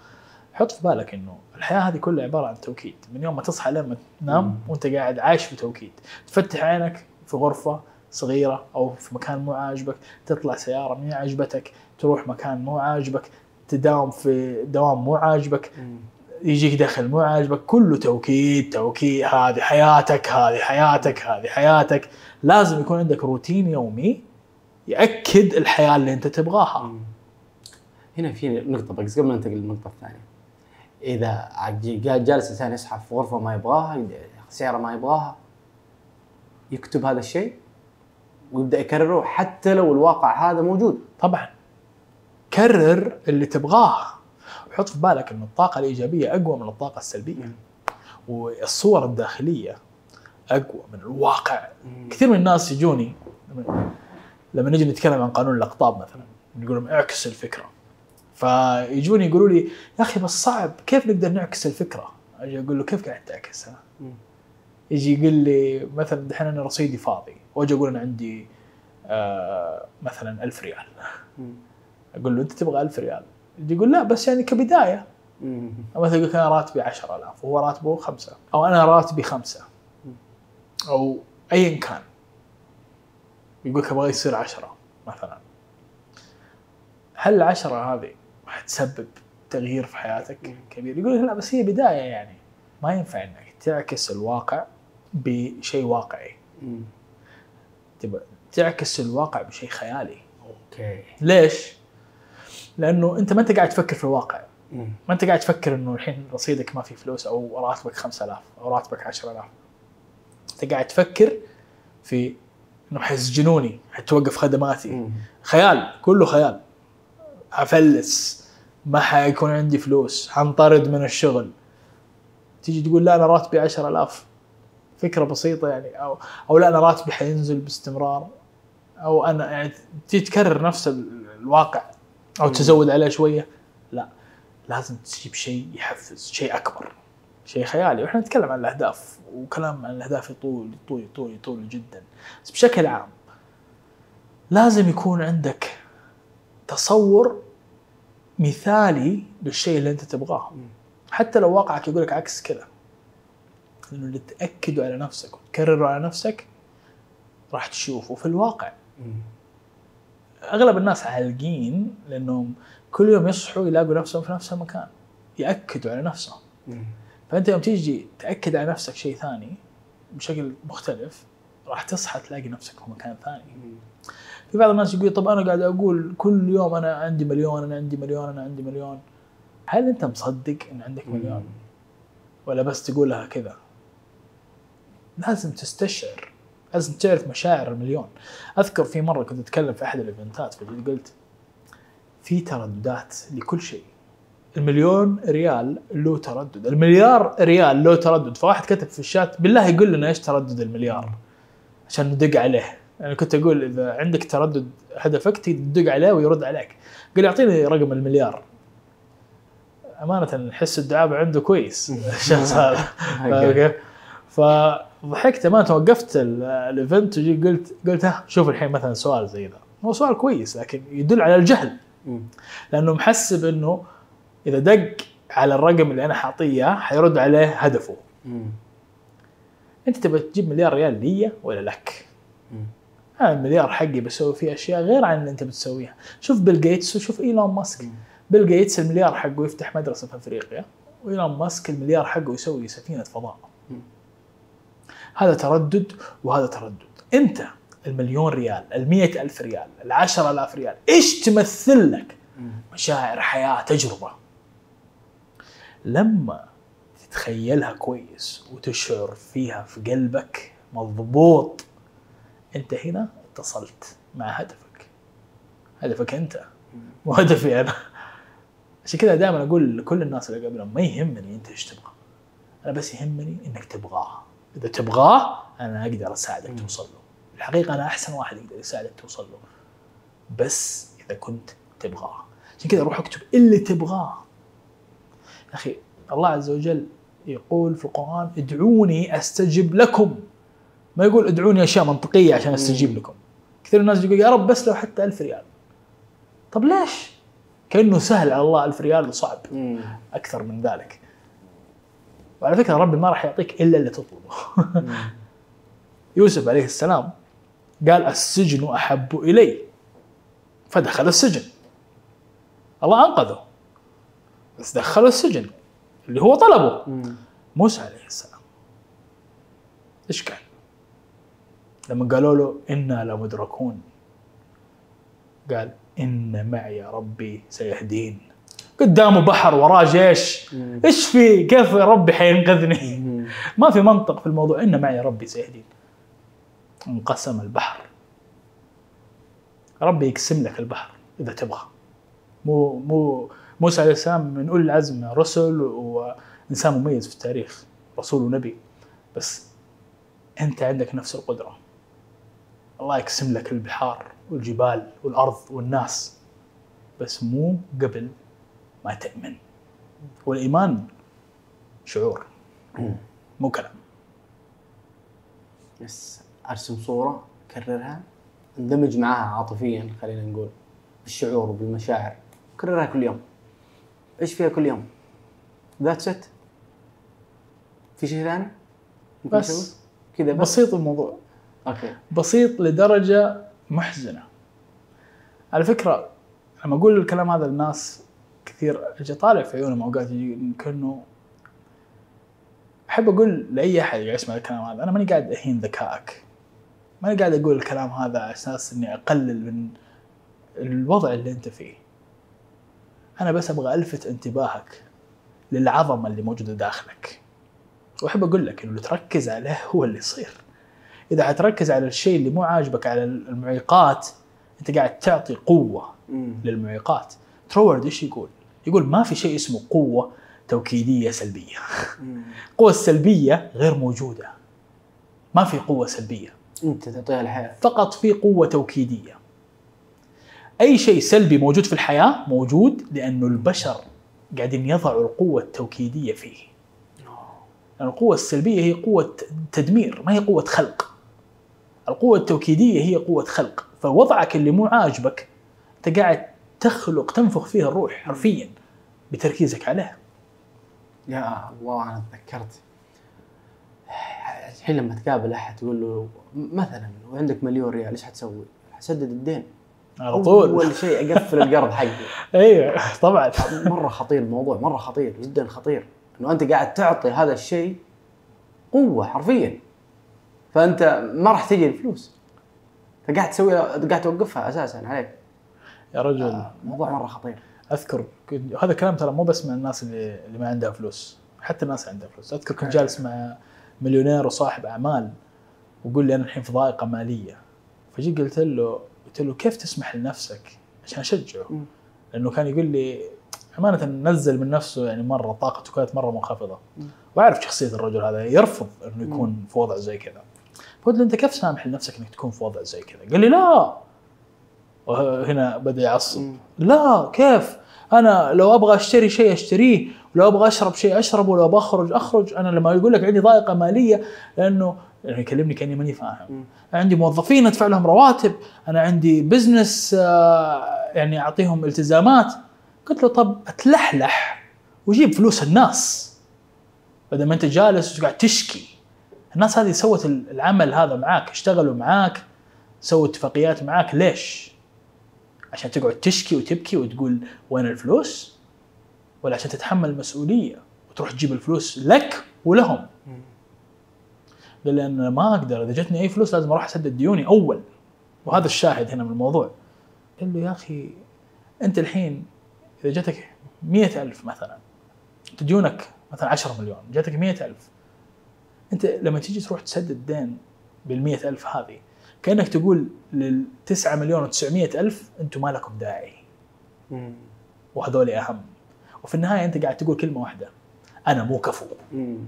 حط في بالك إنه الحياة هذه كلها عبارة عن توكيد. من يوم ما تصحى لما تنام وأنت قاعد عايش في توكيد. تفتح عينك في غرفة صغيرة أو في مكان مو عاجبك تطلع سيارة مو عاجبتك تروح مكان مو عاجبك تداوم في دوام مو عاجبك. يجيك دخل مو عاجبك كله توكيد توكيد هذه حياتك هذه حياتك هذه حياتك. لازم يكون عندك روتين يومي يأكد الحياة اللي أنت تبغاها. هنا في نقطة بس قبل ما ننتقل إذا عج- جا- جالس إنسان يصحى في غرفة ما يبغاها سيارة ما يبغاها يكتب هذا الشيء ويبدأ يكرره حتى لو الواقع هذا موجود. طبعا. كرر اللي تبغاه. وحط في بالك إن الطاقة الإيجابية أقوى من الطاقة السلبية. والصور الداخلية أقوى من الواقع. كثير من الناس يجوني لما- نجي نتكلم عن قانون الأقطاب مثلا نقول لهم اعكس الفكرة. فيجوني يقولوا لي يا أخي بس صعب كيف نقدر نعكس الفكرة؟ أجي أقول له كيف قاعد تعكسها؟ يجي يقول لي مثلا دحين أنا رصيدي فاضي. وأجي أقول أنا عندي آه مثلا ألف ريال. مم. أقول له أنت تبغى 1000 ريال؟ يجي يقول لا بس يعني كبداية. مثلا يقول أنا راتبي 10000 وهو راتبه خمسة. أو أنا راتبي خمسة. أو ايا كان. يقول لك أبغى يصير 10 مثلا. هل العشرة هذه راح تسبب تغيير في حياتك؟ كبير؟ يقول لك لا بس هي بداية يعني. ما ينفع إنك تعكس الواقع بشيء واقعي. تبغى تعكس الواقع بشيء خيالي. أوكي. ليش؟ لأنه أنت ما أنت قاعد تفكر في الواقع. ما أنت قاعد تفكر إنه الحين رصيدك ما في فلوس أو راتبك 5000 أو راتبك 10000 أنت قاعد تفكر في إنه حيسجنوني حتوقف خدماتي. مم. خيال كله خيال. حفلس ما حيكون عندي فلوس حنطرد من الشغل. تيجي تقول لا أنا راتبي 10000 فكرة بسيطة يعني. أو أو لا أنا راتبي حينزل باستمرار. أو أنا يعني تيجي تكرر نفس ال- الواقع. أو تزود عليه شوية؟ لا. لازم تجيب شيء يحفز شيء أكبر شيء خيالي. وإحنا نتكلم عن الأهداف وكلام عن الأهداف يطول يطول يطول يطول جدا. بس بشكل عام لازم يكون عندك تصور مثالي للشيء اللي أنت تبغاه. حتى لو واقعك يقول لك عكس كذا. لأنه اللي تأكده على نفسك وتكرره على نفسك راح تشوفه. في الواقع. أغلب الناس عالقين لأنهم كل يوم يصحوا يلاقوا نفسهم في نفس المكان يأكدوا على نفسهم. فأنت يوم تيجي تأكد على نفسك شيء ثاني بشكل مختلف راح تصحى تلاقي نفسك في مكان ثاني. في بعض الناس يقول طب أنا قاعد أقول كل يوم أنا عندي مليون أنا عندي مليون أنا عندي مليون. هل أنت مصدق إن عندك مليون؟ ولا بس تقولها كذا؟ لازم تستشعر. لازم تعرف مشاعر المليون. أذكر في مرة كنت أتكلم في أحد الإيفنتات فجيت قلت في ترددات لكل شيء. المليون ريال له تردد. المليار ريال له تردد. فواحد كتب في الشات بالله يقول لنا إيش تردد المليار؟ عشان ندق عليه. أنا كنت أقول إذا عندك تردد هدفك تدق عليه ويرد عليك. قال يعطيني رقم المليار. أمانة حس الدعابة عنده كويس. الشخص <laughs> هذا. <laughs> فاهم كيف؟ فضحكت امانه وقفت ال- event وجي قلت قلت ها شوف الحين مثلا سؤال زي ذا هو سؤال كويس لكن يدل على الجهل. لأنه محسب إنه إذا دق على الرقم اللي أنا حاعطيه إياه حيرد عليه هدفه مم. أنت تبغى تجيب مليار ريال لي ولا لك؟ مم. أنا المليار حقي بسوي فيه أشياء غير عن اللي أنت بتسويها شوف بيل جيتس وشوف إيلون ماسك مم. بيل جيتس المليار حقه يفتح مدرسة في أفريقيا وإيلون ماسك المليار حقه يسوي سفينة فضاء. هذا تردد وهذا تردد. انت المليون ريال المية ألف ريال العشرة ألاف ريال إيش تمثل لك. مشاعر حياة تجربة. لما تتخيلها كويس وتشعر فيها في قلبك مضبوط انت هنا اتصلت مع هدفك. هدفك انت. مو هدفي أنا. عشان كذا دائما أقول لكل الناس اللي قبلهم ما يهمني أنت إيش تبغى. أنا بس يهمني إنك تبغاه إذا تبغاه أنا أقدر أساعدك توصل له. الحقيقة أنا أحسن واحد يقدر يساعدك توصل له. بس إذا كنت تبغاه. عشان كذا روح اكتب اللي تبغاه. يا أخي الله عز وجل يقول في القرآن ادعوني أستجب لكم. ما يقول ادعوني أشياء منطقية عشان أستجيب لكم. كثير الناس يقول يا رب بس لو حتى ألف ريال. طب ليش؟ كأنه سهل على الله ألف ريال وصعب. أكثر من ذلك. وعلى فكرة ربي ما راح يعطيك إلا اللي تطلبه. يوسف عليه السلام قال السجن أحب إلي. فدخل السجن. الله أنقذه. بس دخله السجن. اللي هو طلبه. موسى عليه السلام. إيش قال؟ لما قالوا له إنا لمدركون. قال إن معي ربي سيهدين. قدامه بحر وراه جيش. إيش في؟ كيف ربي حينقذني؟ <laughs> ما في منطق في الموضوع. إن معي ربي سيهدين انقسم البحر. ربي يقسم لك البحر إذا تبغى. مو مو موسى عليه السلام من أولي العزم الرسل وإنسان مميز في التاريخ رسول ونبي. بس أنت عندك نفس القدرة. الله يقسم لك البحار والجبال والأرض والناس. بس مو قبل. ما تؤمن. والإيمان شعور مو كلام. بس أرسم صورة كررها أندمج معاها عاطفيا خلينا نقول بالشعور وبالمشاعر. كررها كل يوم. إيش فيها كل يوم؟ that's it في شيء ثاني؟ بس. كذا بس؟ بسيط الموضوع. okay. بسيط لدرجة محزنة. على فكرة لما أقول الكلام هذا للناس كثير أجي طالع في عيونهم اوقات كانه أحب أقول لأي أحد قاعد يسمع الكلام هذا أنا ماني قاعد أهين ذكائك. ماني قاعد أقول الكلام هذا على أساس إني أقلل من الوضع اللي أنت فيه. أنا بس أبغى ألفت انتباهك للعظمة اللي موجودة داخلك. وأحب أقول لك إنه اللي تركز عليه هو اللي يصير. إذا حتركز على الشيء اللي مو عاجبك على المعيقات أنت قاعد تعطي قوة. للمعيقات. ترورد إيش يقول؟ يقول ما في شيء اسمه قوة توكيدية سلبية. القوه <laughs> السلبيه غير موجودة. ما في قوة سلبية. انت تعطيها الحياة. فقط في قوة توكيدية. أي شيء سلبي موجود في الحياة موجود لأنه البشر قاعدين يضعوا القوة التوكيدية فيه. لأن القوة السلبية هي قوة تدمير ما هي قوة خلق. القوة التوكيدية هي قوة خلق. فوضعك اللي مو عاجبك أنت قاعد تخلق تنفخ فيه الروح حرفيا بتركيزك عليه يا الله أنا تذكرت. الحين لما تقابل أحد تقول له مثلا وعندك مليون ريال إيش حتسوي؟ حسدد الدين. على طول. أول شيء أقفل القرض حقي. <laughs> أيوه طبعا. مرة خطير الموضوع مرة خطير جدا خطير. إنه أنت قاعد تعطي هذا الشيء قوة حرفيا. فأنت ما راح تجي الفلوس. فقاعد تسوي قاعد توقفها أساسا عليك. يا رجل. آه، موضوع مرة خطير. أذكر هذا كلام ترى مو بس من الناس اللي, اللي ما عندها فلوس. حتى الناس اللي عندها فلوس. أذكر كنت جالس مع مليونير وصاحب أعمال ويقول لي أنا الحين في ضائقة مالية. فجي قلت له قلت له كيف تسمح لنفسك؟ عشان أشجعه. لأنه كان يقول لي أمانة نزل من نفسه يعني مرة طاقته كانت مرة منخفضة. وأعرف شخصية الرجل هذا يرفض إنه يكون في وضع زي كذا. فقلت له أنت كيف سامح لنفسك إنك تكون في وضع زي كذا؟ قال لي لا! وهنا بدأ يعصب. لا كيف؟ أنا لو أبغى أشتري شيء أشتريه ولو أبغى أشرب شيء أشربه ولو بخرج أخرج أنا لما يقول لك عندي ضائقة مالية لأنه يعني يكلمني كأني ماني فاهم. عندي موظفين أدفع لهم رواتب أنا عندي بزنس آه، يعني أعطيهم التزامات. قلت له طب أتلحلح وجيب فلوس الناس. بدل ما أنت جالس وقاعد تشكي. الناس هذه سوت العمل هذا معاك اشتغلوا معاك سووا اتفاقيات معاك. ليش؟ عشان تقعد تشكي وتبكي وتقول وين الفلوس؟ ولا عشان تتحمل المسؤولية وتروح تجيب الفلوس لك ولهم؟ قال لي أنا ما أقدر إذا جتني أي فلوس لازم أروح أسدد ديوني أول وهذا الشاهد هنا من الموضوع قال له يا أخي أنت الحين إذا جاتك مئة ألف مثلا انت ديونك مثلا 10 مليون جاتك مئة ألف أنت لما تيجي تروح تسدد دين بالمئة ألف هذه كأنك تقول للتسعة مليون وتسعمية ألف أنتم ما لكم داعي. مم. وهذول أهم. وفي النهاية أنت قاعد تقول كلمة واحدة. أنا مو كفو. مم.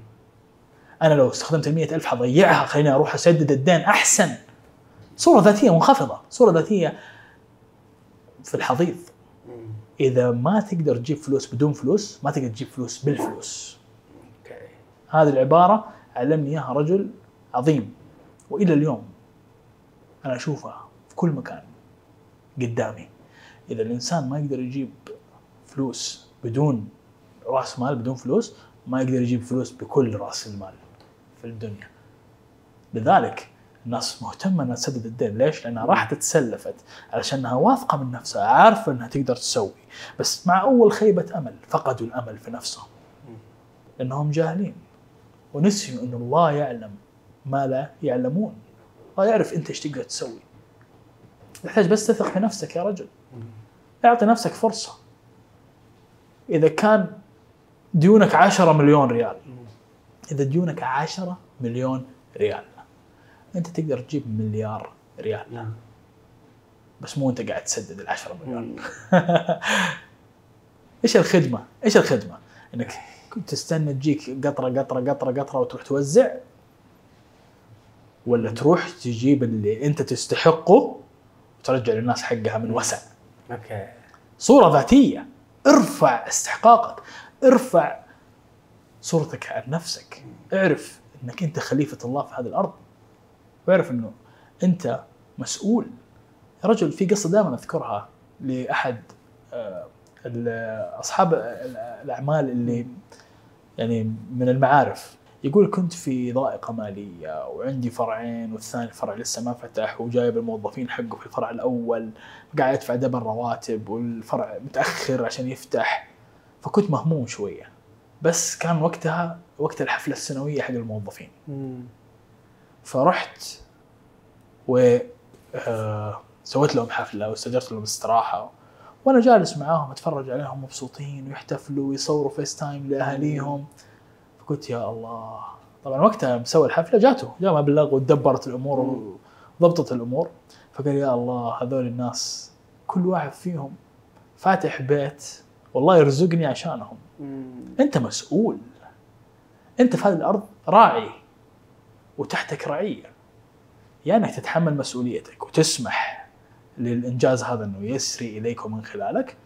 أنا لو استخدمت ال ألف حضيعها خليني أروح أسدد الدين أحسن. صورة ذاتية منخفضة. صورة ذاتية في الحضيض. إذا ما تقدر تجيب فلوس بدون فلوس ما تقدر تجيب فلوس بالفلوس. هذه العبارة علمني إياها رجل عظيم. وإلى اليوم أنا أشوفها في كل مكان قدامي إذا الإنسان ما يقدر يجيب فلوس بدون رأس مال بدون فلوس ما يقدر يجيب فلوس بكل رأس المال في الدنيا لذلك الناس مهتمة إنها تسدد الدين، ليش؟ لأنها راحت علشان إنها واثقة من نفسها، عارفة إنها تقدر تسوي، بس مع أول خيبة أمل فقدوا الأمل في نفسهم. لأنهم جاهلين ونسيوا إن الله يعلم ما لا يعلمون. الله يعرف انت إيش تقدر تسوي. تحتاج بس تثق في نفسك يا رجل. اعطي نفسك فرصة إذا كان ديونك 10 مليون ريال إذا ديونك 10 مليون ريال أنت تقدر تجيب مليار ريال نعم بس مو أنت قاعد تسدد ال 10 مليون <laughs> إيش الخدمة؟ إيش الخدمة؟ إنك كنت تستنى تجيك قطرة قطرة قطرة قطرة وتروح توزع ولا تروح تجيب اللي انت تستحقه وترجع للناس حقها من وسع. أوكي. صورة ذاتية. ارفع استحقاقك. ارفع صورتك عن نفسك. اعرف إنك أنت خليفة الله في هذه الأرض. واعرف إنه أنت مسؤول. يا رجل في قصة دائما أذكرها لأحد آه، أصحاب ال- الأعمال اللي يعني من المعارف. يقول كنت في ضائقة مالية وعندي فرعين والثاني فرع لسه ما فتح وجايب الموظفين حقه في الفرع الأول قاعد يدفع double رواتب والفرع متأخر عشان يفتح. فكنت مهموم شوية. بس كان وقتها وقت الحفلة السنوية حق الموظفين. فرحت و آه، سويت لهم حفلة واستأجرت لهم استراحة. وأنا جالس معاهم أتفرج عليهم مبسوطين ويحتفلوا ويصوروا FaceTime لأهاليهم. فقلت يا الله. طبعا وقتها مسوي الحفلة جاته. جاء مبلغ وتدبرت الأمور وضبطت الأمور. فقال يا الله هذول الناس كل واحد فيهم فاتح بيت والله يرزقني عشانهم. أنت مسؤول. أنت في هذه الأرض راعي وتحتك رعية. يا إنك تتحمل مسؤوليتك وتسمح للإنجاز هذا إنه يسري إليك ومن خلالك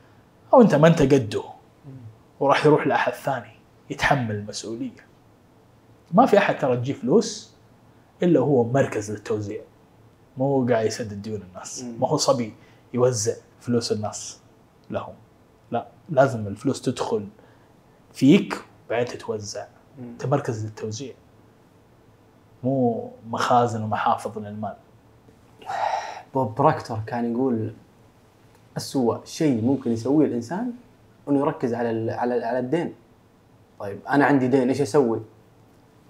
أو أنت ما أنت قده. وراح يروح لأحد ثاني. يتحمل المسؤولية. ما في أحد ترى تجي فلوس إلا هو مركز للتوزيع. مو قاعد يسدد ديون الناس. ما هو صبي يوزع فلوس الناس لهم. لا لازم الفلوس تدخل فيك بعدين تتوزع. أنت مركز للتوزيع. مو مخازن ومحافظ للمال. بوب بروكتور كان يقول أسوأ شيء ممكن يسويه الإنسان إنه يركز على ال- على على الدين. طيب أنا عندي دين إيش أسوي؟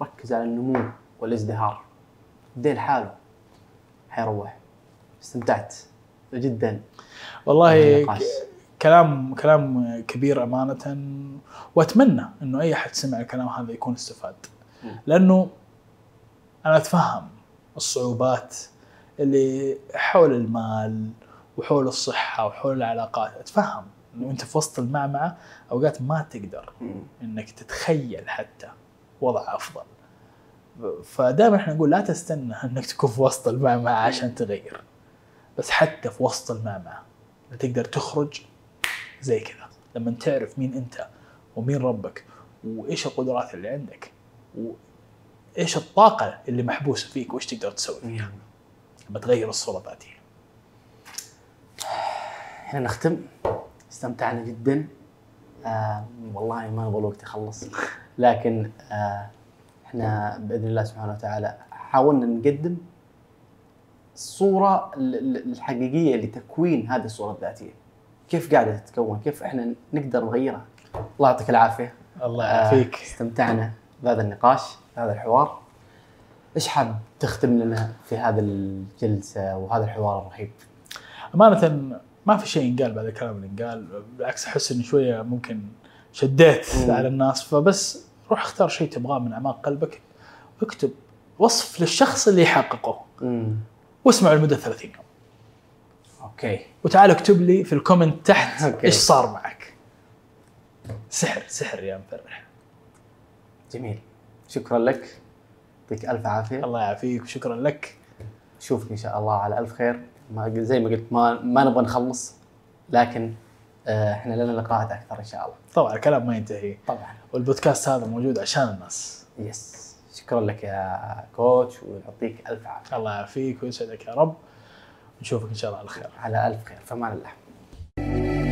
ركز على النمو والازدهار. الدين حاله حيروح. استمتعت جدا والله. كلام كلام كبير أمانة وأتمنى إنه أي أحد سمع الكلام هذا يكون استفاد. لأنه أنا أتفهم الصعوبات اللي حول المال وحول الصحة وحول العلاقات أتفهم إنه أنت في وسط المعمعة أوقات ما تقدر إنك تتخيل حتى وضع أفضل. فدائما إحنا نقول لا تستنى <laughs> إنك تكون في وسط المعمعة عشان تغير. بس حتى في وسط المعمعة تقدر تخرج زي كذا. لما تعرف مين أنت ومين ربك وإيش القدرات اللي عندك وإيش الطاقة اللي محبوسة فيك وإيش تقدر تسوي فيها. لما تغير الصورة الذاتيه إحنا نختم. استمتعنا جدا. آه والله ما نبغى الوقت يخلص. لكن آه إحنا بإذن الله سبحانه وتعالى حاولنا نقدم الصورة ال- ال- الحقيقية لتكوين هذه الصورة الذاتية. كيف قاعدة تتكون؟ كيف إحنا نقدر نغيرها؟ الله يعطيك العافية. الله آه، يعافيك. استمتعنا بهذا النقاش بهذا الحوار. إيش حاب تختم لنا في هذه الجلسة وهذا الحوار الرهيب؟ أمانة ما في شيء ينقال بعد الكلام اللي انقال بالعكس أحس إني شوية ممكن شديت مم. على الناس فبس روح اختار شيء تبغاه من أعماق قلبك واكتب وصف للشخص اللي يحققه. واسمعه لمدة 30 يوم. okay. وتعال اكتب لي في ال comment تحت <laughs> okay. إيش صار معك. سحر سحر يا مفرح. جميل. شكرا لك. يعطيك ألف عافية. الله يعافيك وشكرا لك. نشوفك إن شاء الله على ألف خير. ما زي ما قلت ما ما نبغى نخلص لكن آه، إحنا لنا لقاءات أكثر إن شاء الله. طبعا الكلام ما ينتهي. طبعا. والبودكاست هذا موجود عشان الناس. يس شكرا لك يا كوتش ويعطيك ألف عافية. الله يعافيك ويسعدك يا رب. نشوفك إن شاء الله على خير. على ألف خير. فمان الله.